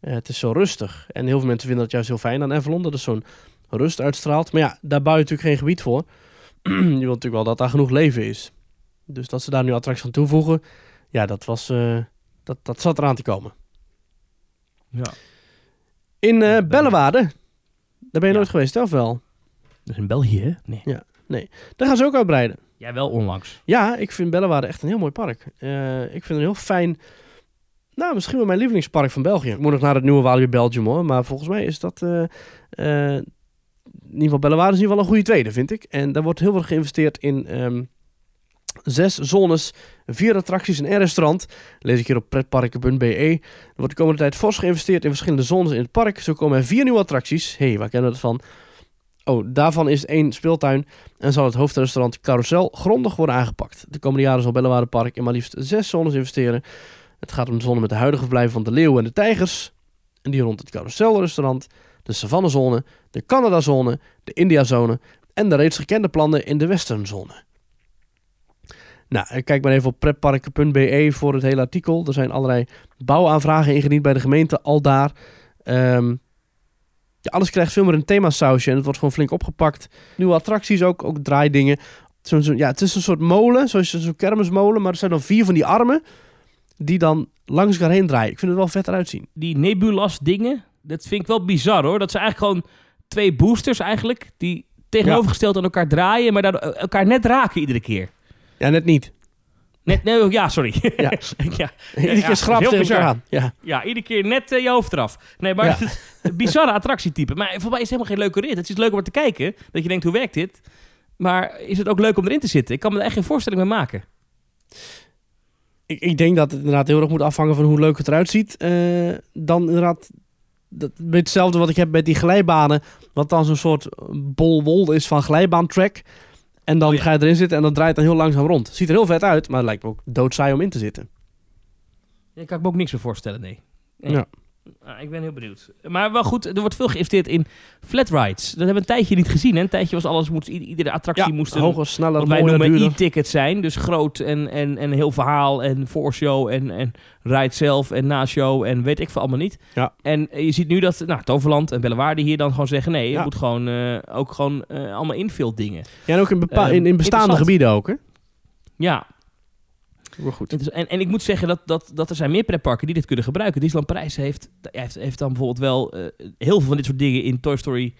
Eh, het is zo rustig. En heel veel mensen vinden dat juist heel fijn aan Avalon, dat het zo'n rust uitstraalt. Maar ja, daar bouw je natuurlijk geen gebied voor. je wilt natuurlijk wel dat daar genoeg leven is. Dus dat ze daar nu attracties aan toevoegen, ja, dat, was, eh, dat, dat zat eraan te komen. Ja. In Ja, Bellewaarde, daar ben je Ja. nooit geweest, of wel? Dat is in België, hè? Nee. Daar gaan ze ook uitbreiden. Jij wel onlangs. Ja, ik vind Bellewaarde echt een heel mooi park. Eh, ik vind het een heel fijn... Nou, misschien wel mijn lievelingspark van België. Ik moet nog naar het nieuwe Walibi Belgium hoor. Maar volgens mij is dat... in ieder geval Bellewaarde is in ieder geval een goede tweede, vind ik. En daar wordt heel veel geïnvesteerd in ehm, zes zones, vier attracties en een restaurant. Lees ik hier op pretparken.be. Er wordt de komende tijd fors geïnvesteerd in verschillende zones in het park. Zo komen er vier nieuwe attracties. Hey, waar kennen we dat van? Oh, daarvan is één speeltuin en zal het hoofdrestaurant Carousel grondig worden aangepakt. De komende jaren zal Bellewaarde Park in maar liefst zes zones investeren. Het gaat om de zone met de huidige verblijven van de leeuwen en de tijgers. En die rond het Carouselrestaurant, de Savannezone, de Canadazone, de Indiazone en de reeds gekende plannen in de Westernzone. Nou, kijk maar even op pretparken.be voor het hele artikel. Er zijn allerlei bouwaanvragen ingediend bij de gemeente al daar. Ja, alles krijgt veel meer een themasausje en het wordt gewoon flink opgepakt. Nieuwe attracties ook, ook draaidingen. Zo'n, zo'n- ja, het is een soort molen, zoals zo'n kermismolen, maar er zijn dan vier van die armen die dan langs elkaar heen draaien. Ik vind het wel vet eruit zien. Die Nebulas dingen, dat vind ik wel bizar hoor. Dat zijn eigenlijk gewoon twee boosters eigenlijk, die tegenovergesteld aan elkaar draaien, maar daardoor elkaar net raken iedere keer. Ja, net niet. Net, nee, oh, ja, sorry. Ja. ja. Iedere keer schrap elkaar aan. Ja. Ja, iedere keer net eh, je hoofd eraf. Nee, maar Ja. het is een bizarre attractietype. Maar voor mij is het helemaal geen leuke rit. Het is leuk om er te kijken, dat je denkt, hoe werkt dit? Maar is het ook leuk om erin te zitten? Ik kan me er echt geen voorstelling mee maken. Ik, ik denk dat het inderdaad heel erg moet afhangen van hoe leuk het eruit ziet. Eh, dan inderdaad, dat, hetzelfde wat ik heb met die glijbanen. Wat dan zo'n soort bolwol is van glijbaantrack. En dan Oh ja. ga je erin zitten en dat draait dan heel langzaam rond. Ziet er heel vet uit, maar het lijkt me ook doodsaai om in te zitten. Daar kan ik me ook niks meer voorstellen, nee. Nee. Ja. Ah, ik ben heel benieuwd. Maar wel goed, er wordt veel geïnvesteerd in flat rides. Dat hebben we een tijdje niet gezien. Hè? Een tijdje was alles, moest, iedere attractie moest een, hoger, sneller, wat wij noemen e-ticket zijn. Dus groot en, en, en heel verhaal en voorshow en, en ride zelf en na-show en weet ik veel allemaal niet. Ja. En eh, je ziet nu dat nou, Toverland en Bellewaarde hier dan gewoon zeggen... nee, je Ja. moet gewoon eh, ook gewoon eh, allemaal infill dingen. Ja, en ook in, bepa- Ehm, in, in bestaande gebieden ook, hè? Ja, Maar goed. En, en ik moet zeggen dat, dat, dat er zijn meer pretparken die dit kunnen gebruiken. Disneyland Parijs heeft, heeft, heeft dan bijvoorbeeld wel eh, heel veel van dit soort dingen in Toy Story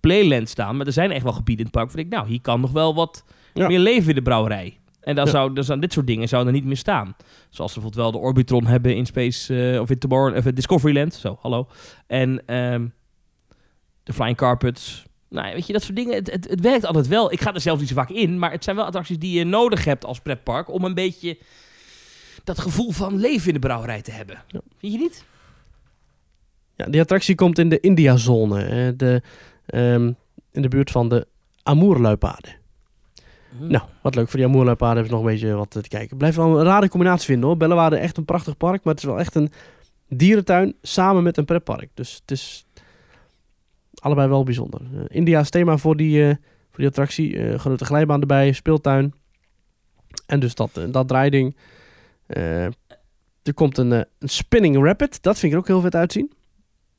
Playland staan. Maar er zijn echt wel gebieden in het park waar ik, nou, hier kan nog wel wat Ja. meer leven in de brouwerij. En dan Ja. zou, dan zou dit soort dingen zouden er niet meer staan. Zoals ze bijvoorbeeld wel de Orbitron hebben in Space eh, of in Tomorrow, of in Discoveryland. Zo, hallo. En ehm, de Flying Carpets. Nou, weet je, dat soort dingen. Het, het, het werkt altijd wel. Ik ga er zelf niet zo vaak in, maar het zijn wel attracties die je nodig hebt als pretpark om een beetje dat gevoel van leven in de brouwerij te hebben. Ja. Vind je niet? Ja, die attractie komt in de India-zone. de, ehm, in de buurt van de Amoerluipaarden. Nou, wat leuk. Voor die Amoerluipaarden hebben ze nog een beetje wat te kijken. Blijf wel een rare combinatie vinden hoor. Bellewaarde echt een prachtig park, maar het is wel echt een dierentuin samen met een pretpark. Dus het is allebei wel bijzonder. Eh, India is thema voor die, eh, voor die attractie. Eh, grote glijbaan erbij, speeltuin. En dus dat, dat draaiding. Er komt een, een spinning rapid. Dat vind ik er ook heel vet uitzien.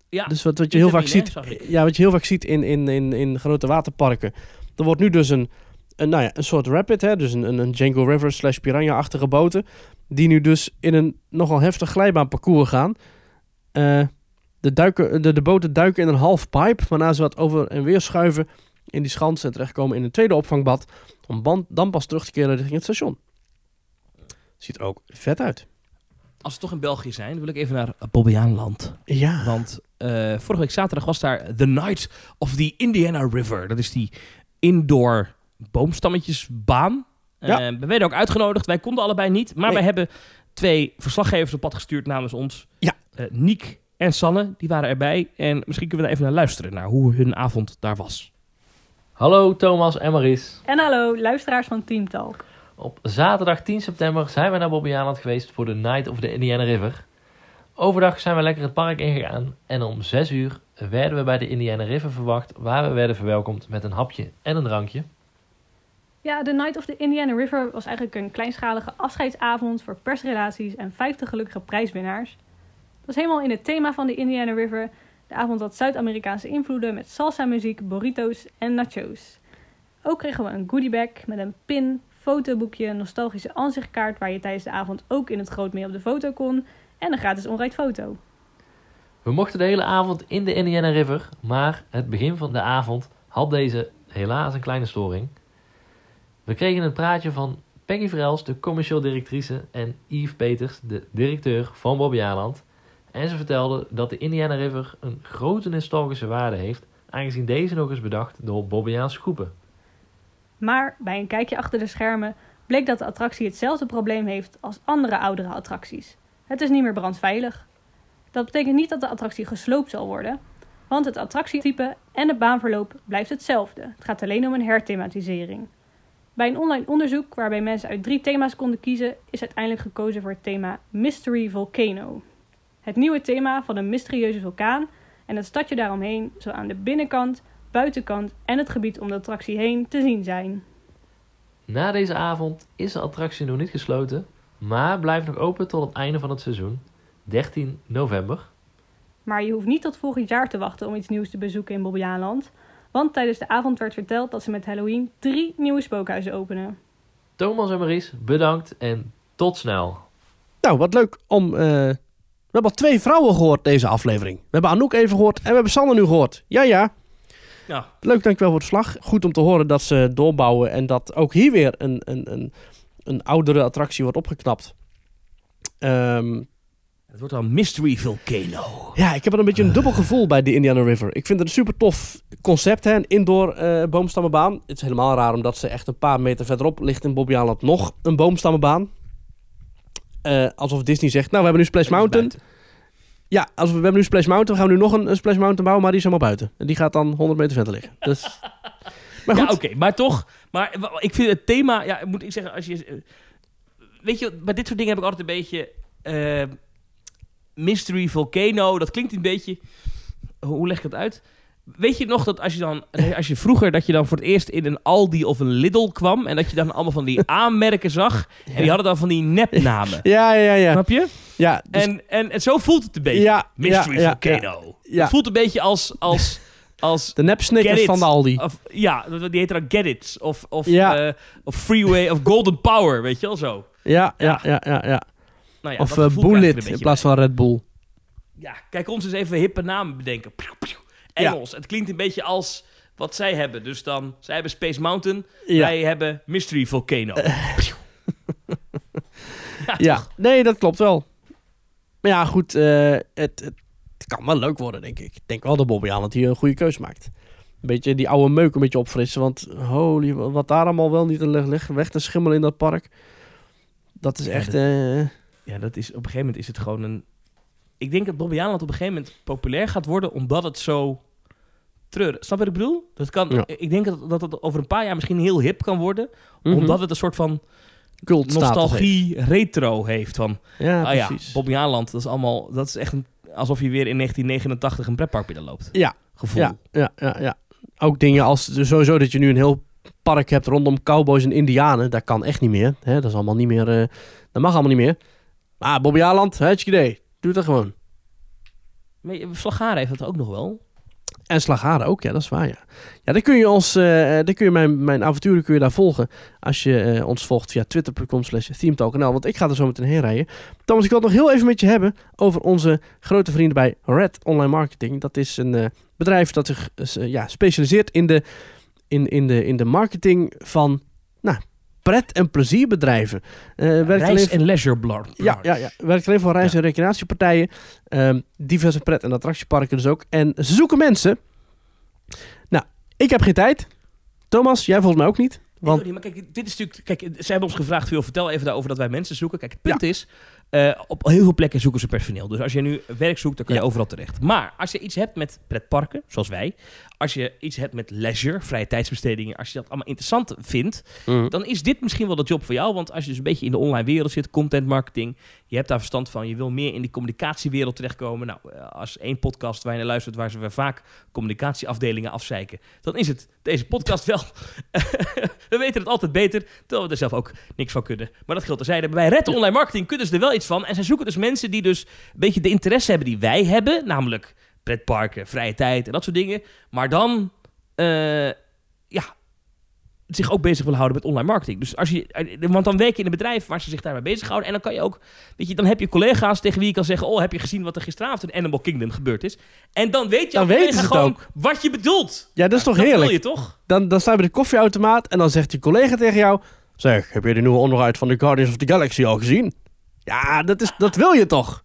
Ja, Dus wat, wat je heel vaak ziet, ja, wat je heel vaak ziet in, in, in, in grote waterparken. Er wordt nu dus een, een, nou ja, een soort rapid, hè, dus een, een, een Django River slash Piranha-achtige boten, die nu dus in een nogal heftig glijbaanparcours gaan. Eh, de, duiken, de, de boten duiken in een half pipe, waarna ze wat over en weer schuiven in die schans en terechtkomen in een tweede opvangbad, om dan pas terug te keren richting het station. Ziet er ook vet uit. Als we toch in België zijn, wil ik even naar Bobbejaanland. Ja. Want eh, vorige week zaterdag was daar The Night of the Indiana River. Dat is die indoor boomstammetjesbaan. Ja. Eh, we werden ook uitgenodigd. Wij konden allebei niet. Maar Nee. wij hebben twee verslaggevers op pad gestuurd namens ons. Ja. Eh, Niek en Sanne, die waren erbij. En misschien kunnen we daar even naar luisteren, naar hoe hun avond daar was. Hallo Thomas en Maries. En hallo, luisteraars van Team Talk. Op zaterdag 10 september zijn we naar Bobbejaanland geweest voor de Night of the Indiana River. Overdag zijn we lekker het park ingegaan en om 6 uur werden we bij de Indiana River verwacht, waar we werden verwelkomd met een hapje en een drankje. Ja, de Night of the Indiana River was eigenlijk een kleinschalige afscheidsavond voor persrelaties en 50 gelukkige prijswinnaars. Was helemaal in het thema van de Indiana River. De avond had Zuid-Amerikaanse invloeden met salsa-muziek, burritos en nachos. Ook kregen we een goodiebag met een pin, fotoboekje, nostalgische aanzichtkaart waar je tijdens de avond ook in het groot mee op de foto kon en een gratis onrijd foto. We mochten de hele avond in de Indiana River, maar het begin van de avond had deze helaas een kleine storing. We kregen een praatje van Peggy Vrels, de commercieel directrice, en Yves Peters, de directeur van Bobbejaanland. En ze vertelde dat de Indiana River een grote nostalgische waarde heeft, aangezien deze nog eens bedacht door Bobbejaanse groepen. Maar bij een kijkje achter de schermen bleek dat de attractie hetzelfde probleem heeft als andere oudere attracties. Het is niet meer brandveilig. Dat betekent niet dat de attractie gesloopt zal worden, want het attractietype en het baanverloop blijft hetzelfde. Het gaat alleen om een herthematisering. Bij een online onderzoek waarbij mensen uit drie thema's konden kiezen, is uiteindelijk gekozen voor het thema Mystery Volcano. Het nieuwe thema van een mysterieuze vulkaan en het stadje daaromheen, zo aan de binnenkant, buitenkant en het gebied om de attractie heen te zien zijn. Na deze avond is de attractie nog niet gesloten, maar blijft nog open tot het einde van het seizoen, 13 november. Maar je hoeft niet tot volgend jaar te wachten om iets nieuws te bezoeken in Bobbejaanland. Want tijdens de avond werd verteld dat ze met Halloween drie nieuwe spookhuizen openen. Thomas en Maries, bedankt en tot snel. Nou, wat leuk om... eh, we hebben al twee vrouwen gehoord deze aflevering. We hebben Anouk even gehoord en we hebben Sanne nu gehoord. Ja, ja. Ja. Leuk, dankjewel voor het slag. Goed om te horen dat ze doorbouwen en dat ook hier weer een, een, een, een oudere attractie wordt opgeknapt. Ehm, Het wordt dan Mystery Volcano. ja, ik heb er een beetje een dubbel gevoel bij de Indiana River. Ik vind het een super tof concept, hè? een indoor eh, boomstammenbaan. Het is helemaal raar omdat ze echt een paar meter verderop ligt in Bobbejaanland nog een boomstammenbaan. Eh, alsof Disney zegt, nou we hebben nu Splash Mountain. Ja, als we, we hebben nu Splash Mountain, we gaan we nu nog een, een Splash Mountain bouwen, maar die is helemaal buiten. En die gaat dan 100 meter verder liggen. Dus, maar Ja, oké, maar toch. Maar ik vind het thema, ja, moet ik zeggen, als je. eh, Weet je, bij dit soort dingen heb ik altijd een beetje. eh, Mystery Volcano. Dat klinkt een beetje... Hoe leg ik het uit? Weet je nog dat als je dan, als je vroeger, dat je dan voor het eerst in een Aldi of een Lidl kwam en dat je dan allemaal van die aanmerken zag en die hadden dan van die nepnamen. Ja, ja, ja. Snap je? ja dus- En, en, en zo voelt het een beetje. ja, Mystery ja, Volcano. ja. Het voelt een beetje als, als, als De nep Snickers Get it. van de Aldi. of, ja, die heet dan Get It of, of, Ja. eh, of Freeway of Golden Power, weet je wel zo. Ja, ja, ja, ja. ja. Nou ja, of dat eh Bullet in plaats bij. van Red Bull. Ja, kijk ons eens even hippe namen bedenken. Engels. Het klinkt een beetje als wat zij hebben. Dus dan, zij hebben Space Mountain, Ja, wij hebben Mystery Volcano. Piu. ja, nee, dat klopt wel. Maar ja, goed, eh, het, het, het kan wel leuk worden, denk ik. Ik denk wel dat Bobby Aland hier een goede keus maakt. Een beetje die oude meuk een beetje opfrissen. Want holy, wat daar allemaal wel niet ligt ligt weg te schimmelen in dat park. Dat is echt... dat- eh, Ja, dat is, op een gegeven moment is het gewoon een... Ik denk dat Bobby Aland op een gegeven moment populair gaat worden, omdat het zo treurig... Snap je wat ik bedoel? Dat kan, Ja. Ik denk dat, dat het over een paar jaar misschien heel hip kan worden, mhm. omdat het een soort van heeft. nostalgie retro heeft. Van, Ja, ah ja, precies. Bobby Aland, dat is allemaal... Dat is echt een, alsof je weer in 1989 een pretpark binnenloopt. Ja, Gevoel. Ja, ja, ja, ja. Ook dingen als dus sowieso dat je nu een heel park hebt rondom cowboys en indianen. Dat kan echt niet meer. Hè? Dat is allemaal niet meer. eh, dat mag allemaal niet meer. Maar Bobby Aland, het idee. Doe dat gewoon. Slagharen heeft dat ook nog wel. En Slagharen ook, ja, dat is waar, ja. Ja, dan kun je ons, eh dan kun je mijn, mijn avonturen kun je daar volgen. Als je eh, ons volgt via twitter.com slash themetalkanaal. Want ik ga er zo meteen heen rijden. Thomas, ik wil het nog heel even met je hebben over onze grote vrienden bij Red Online Marketing. Dat is een bedrijf dat zich ja, specialiseert in de, in, in, de, in de marketing van pret- en plezierbedrijven. Eh werkt alleen Reis- en leisure blur. ja, ja, ja. Werkt alleen voor reis- en recreatiepartijen. Ehm, diverse pret- en attractieparken dus ook. En ze zoeken mensen. Nou, ik heb geen tijd. Thomas, jij volgens mij ook niet. Want Want... maar kijk, dit is natuurlijk. Kijk, ze hebben ons gevraagd, veel vertel even daarover dat wij mensen zoeken. Kijk, het punt is, eh, op heel veel plekken zoeken ze personeel. Dus als je nu werk zoekt, dan kan je Ja. overal terecht. Maar als je iets hebt met pretparken, zoals wij, als je iets hebt met leisure, vrije tijdsbestedingen, als je dat allemaal interessant vindt, dan is dit misschien wel de job voor jou. Want als je dus een beetje in de online wereld zit, content marketing, je hebt daar verstand van, je wil meer in die communicatiewereld terechtkomen. Nou, eh, als één podcast waar je naar luistert, waar ze weer vaak communicatieafdelingen afzeiken, dan is het deze podcast wel. we weten het altijd beter, terwijl we er zelf ook niks van kunnen. Maar dat geldt terzijde. Bij Red Online Marketing kunnen ze er wel iets van. En zij zoeken dus mensen die dus een beetje de interesse hebben die wij hebben, namelijk pretparken, vrije tijd en dat soort dingen. Maar dan, eh, ja, zich ook bezig willen houden met online marketing. Dus als je, eh, want dan werk je in een bedrijf waar ze zich daarmee bezighouden. En dan kan je ook, weet je, dan heb je collega's tegen wie je kan zeggen: Oh, heb je gezien wat er gisteravond in Animal Kingdom gebeurd is? En dan weet je Dan weten ze gewoon ook. wat je bedoelt. ja, dat is toch dat heerlijk. wil je toch? Dan, dan sta je bij de koffieautomaat en dan zegt je collega tegen jou... Zeg, heb je de nieuwe onderhoud van de Guardians of the Galaxy al gezien? Ja, dat, is, dat wil je toch?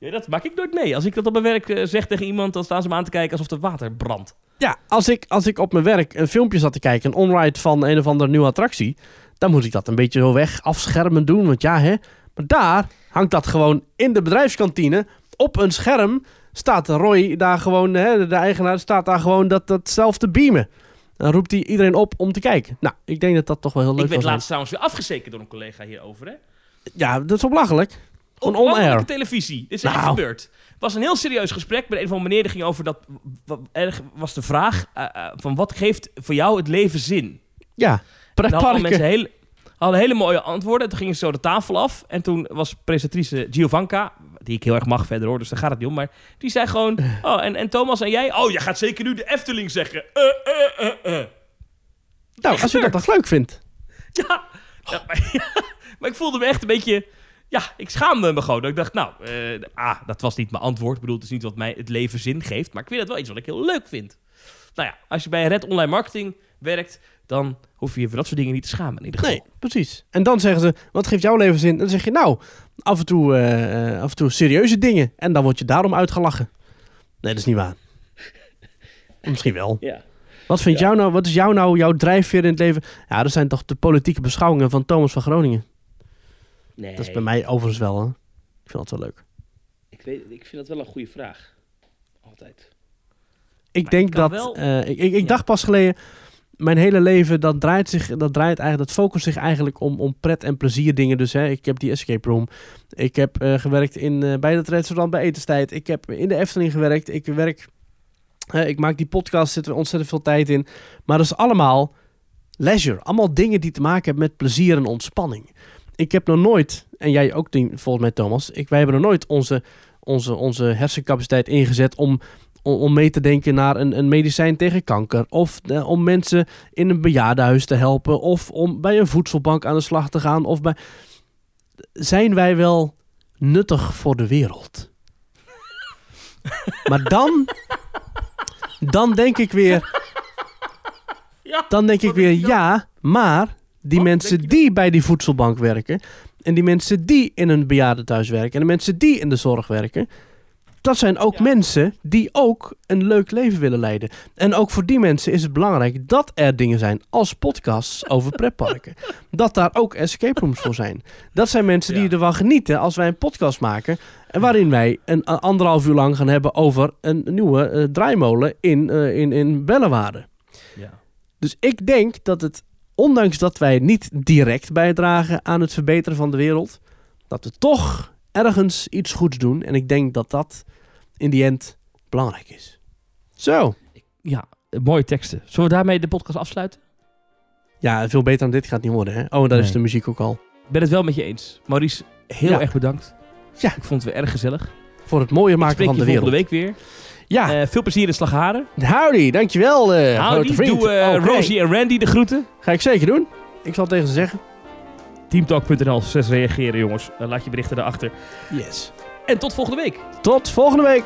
Ja, dat maak ik nooit mee. Als ik dat op mijn werk eh, zeg tegen iemand, dan staan ze me aan te kijken alsof er water brandt. Ja, als ik, als ik op mijn werk een filmpje zat te kijken, een onride van een of andere nieuwe attractie, dan moet ik dat een beetje zo weg afschermen doen. Want ja, hè. Maar daar hangt dat gewoon in de bedrijfskantine op een scherm. Staat Roy daar gewoon, hè, de eigenaar staat daar gewoon dat, dat zelf te beamen. Dan roept hij iedereen op om te kijken. Nou, ik denk dat dat toch wel heel leuk ik werd laatst trouwens weer afgezekerd door een collega hierover, hè? Ja, dat is belachelijk. Op landelijke televisie. Dit is echt Nou. gebeurd. Het was een heel serieus gesprek met een van meneer. Die ging over dat. w- w- Er was de vraag: eh, eh, van wat geeft voor jou het leven zin? Ja, pretparken. mensen hele, hadden hele mooie antwoorden. Toen gingen ze zo de tafel af. En toen was presentatrice Giovanka, die ik heel erg mag verder hoor, dus daar gaat het niet om. Maar die zei gewoon: Oh, en, en Thomas en jij? Oh, jij gaat zeker nu de Efteling zeggen. Eh. Nou, als je dat toch leuk vindt. Ja, ja, maar, maar ik voelde me echt een beetje... Ja, ik schaamde me gewoon. Ik dacht, nou, eh, ah, dat was niet mijn antwoord. Ik bedoel, het is niet wat mij het leven zin geeft. Maar ik vind het wel iets wat ik heel leuk vind. Nou ja, als je bij Red Online Marketing werkt... dan hoef je je voor dat soort dingen niet te schamen in ieder geval. Nee, precies. En dan zeggen ze, wat geeft jouw leven zin? En dan zeg je, nou, af en toe, eh, af en toe serieuze dingen. En dan word je daarom uitgelachen. Nee, dat is niet waar. Misschien wel. Ja. Wat, vindt jou nou, wat is jou nou jouw drijfveer in het leven? Ja, dat zijn toch de politieke beschouwingen van Thomas van Groningen. Nee, Dat is bij mij overigens wel, hè. Ik vind dat wel leuk. ik, weet, ik vind dat wel een goede vraag. Altijd. Ik Maar denk dat... wel- eh, ik ik, ik Ja. dacht pas geleden... mijn hele leven, dat draait zich, dat draait eigenlijk, dat focust zich eigenlijk om, om pret- en plezier dingen. Dus hè, ik heb die escape room. Ik heb eh, gewerkt in, eh, bij het restaurant bij etenstijd. Ik heb in de Efteling gewerkt. Ik werk, ik maak die podcast, zit er ontzettend veel tijd in. Maar dat is allemaal leisure. Allemaal dingen die te maken hebben met plezier en ontspanning. Ik heb nog nooit, en jij ook volgens mij Thomas, ik, wij hebben nog nooit onze, onze, onze hersencapaciteit ingezet om, om, om mee te denken naar een, een medicijn tegen kanker. Of eh, om mensen in een bejaardenhuis te helpen. Of om bij een voedselbank aan de slag te gaan. Of bij... Zijn wij wel nuttig voor de wereld? maar dan, dan denk ik weer, Ja, dan denk ik weer ja, maar die Wat mensen die bij die voedselbank werken en die mensen die in een bejaardentehuis werken en de mensen die in de zorg werken, dat zijn ook Ja. mensen die ook een leuk leven willen leiden. En ook voor die mensen is het belangrijk dat er dingen zijn als podcasts over pretparken. dat daar ook escape rooms voor zijn. Dat zijn mensen die Ja. ervan genieten als wij een podcast maken en waarin wij een anderhalf uur lang gaan hebben over een nieuwe eh, draaimolen in, eh, in, in Bellewaarde. Ja. Dus ik denk dat het, ondanks dat wij niet direct bijdragen aan het verbeteren van de wereld, dat we toch ergens iets goeds doen. En ik denk dat dat in die end belangrijk is. Zo. ja, mooie teksten. Zullen we daarmee de podcast afsluiten? Ja, veel beter dan dit gaat niet worden. Hè? Oh, daar is de muziek ook al. Ik ben het wel met je eens. Maurice, heel Ja. erg bedankt. Ja. Ik vond het weer erg gezellig. Voor het mooie maken van de volgende wereld. week weer. Ja, Eh, veel plezier in Slagharen. howdy. Dankjewel, eh grote Howdy, vriend. doe eh, Oké, Rosie en Randy de groeten. Ga ik zeker doen. Ik zal het tegen ze zeggen. Teamtalk.nl, 6 reageren jongens. Laat je berichten daarachter. Yes. En tot volgende week. Tot volgende week.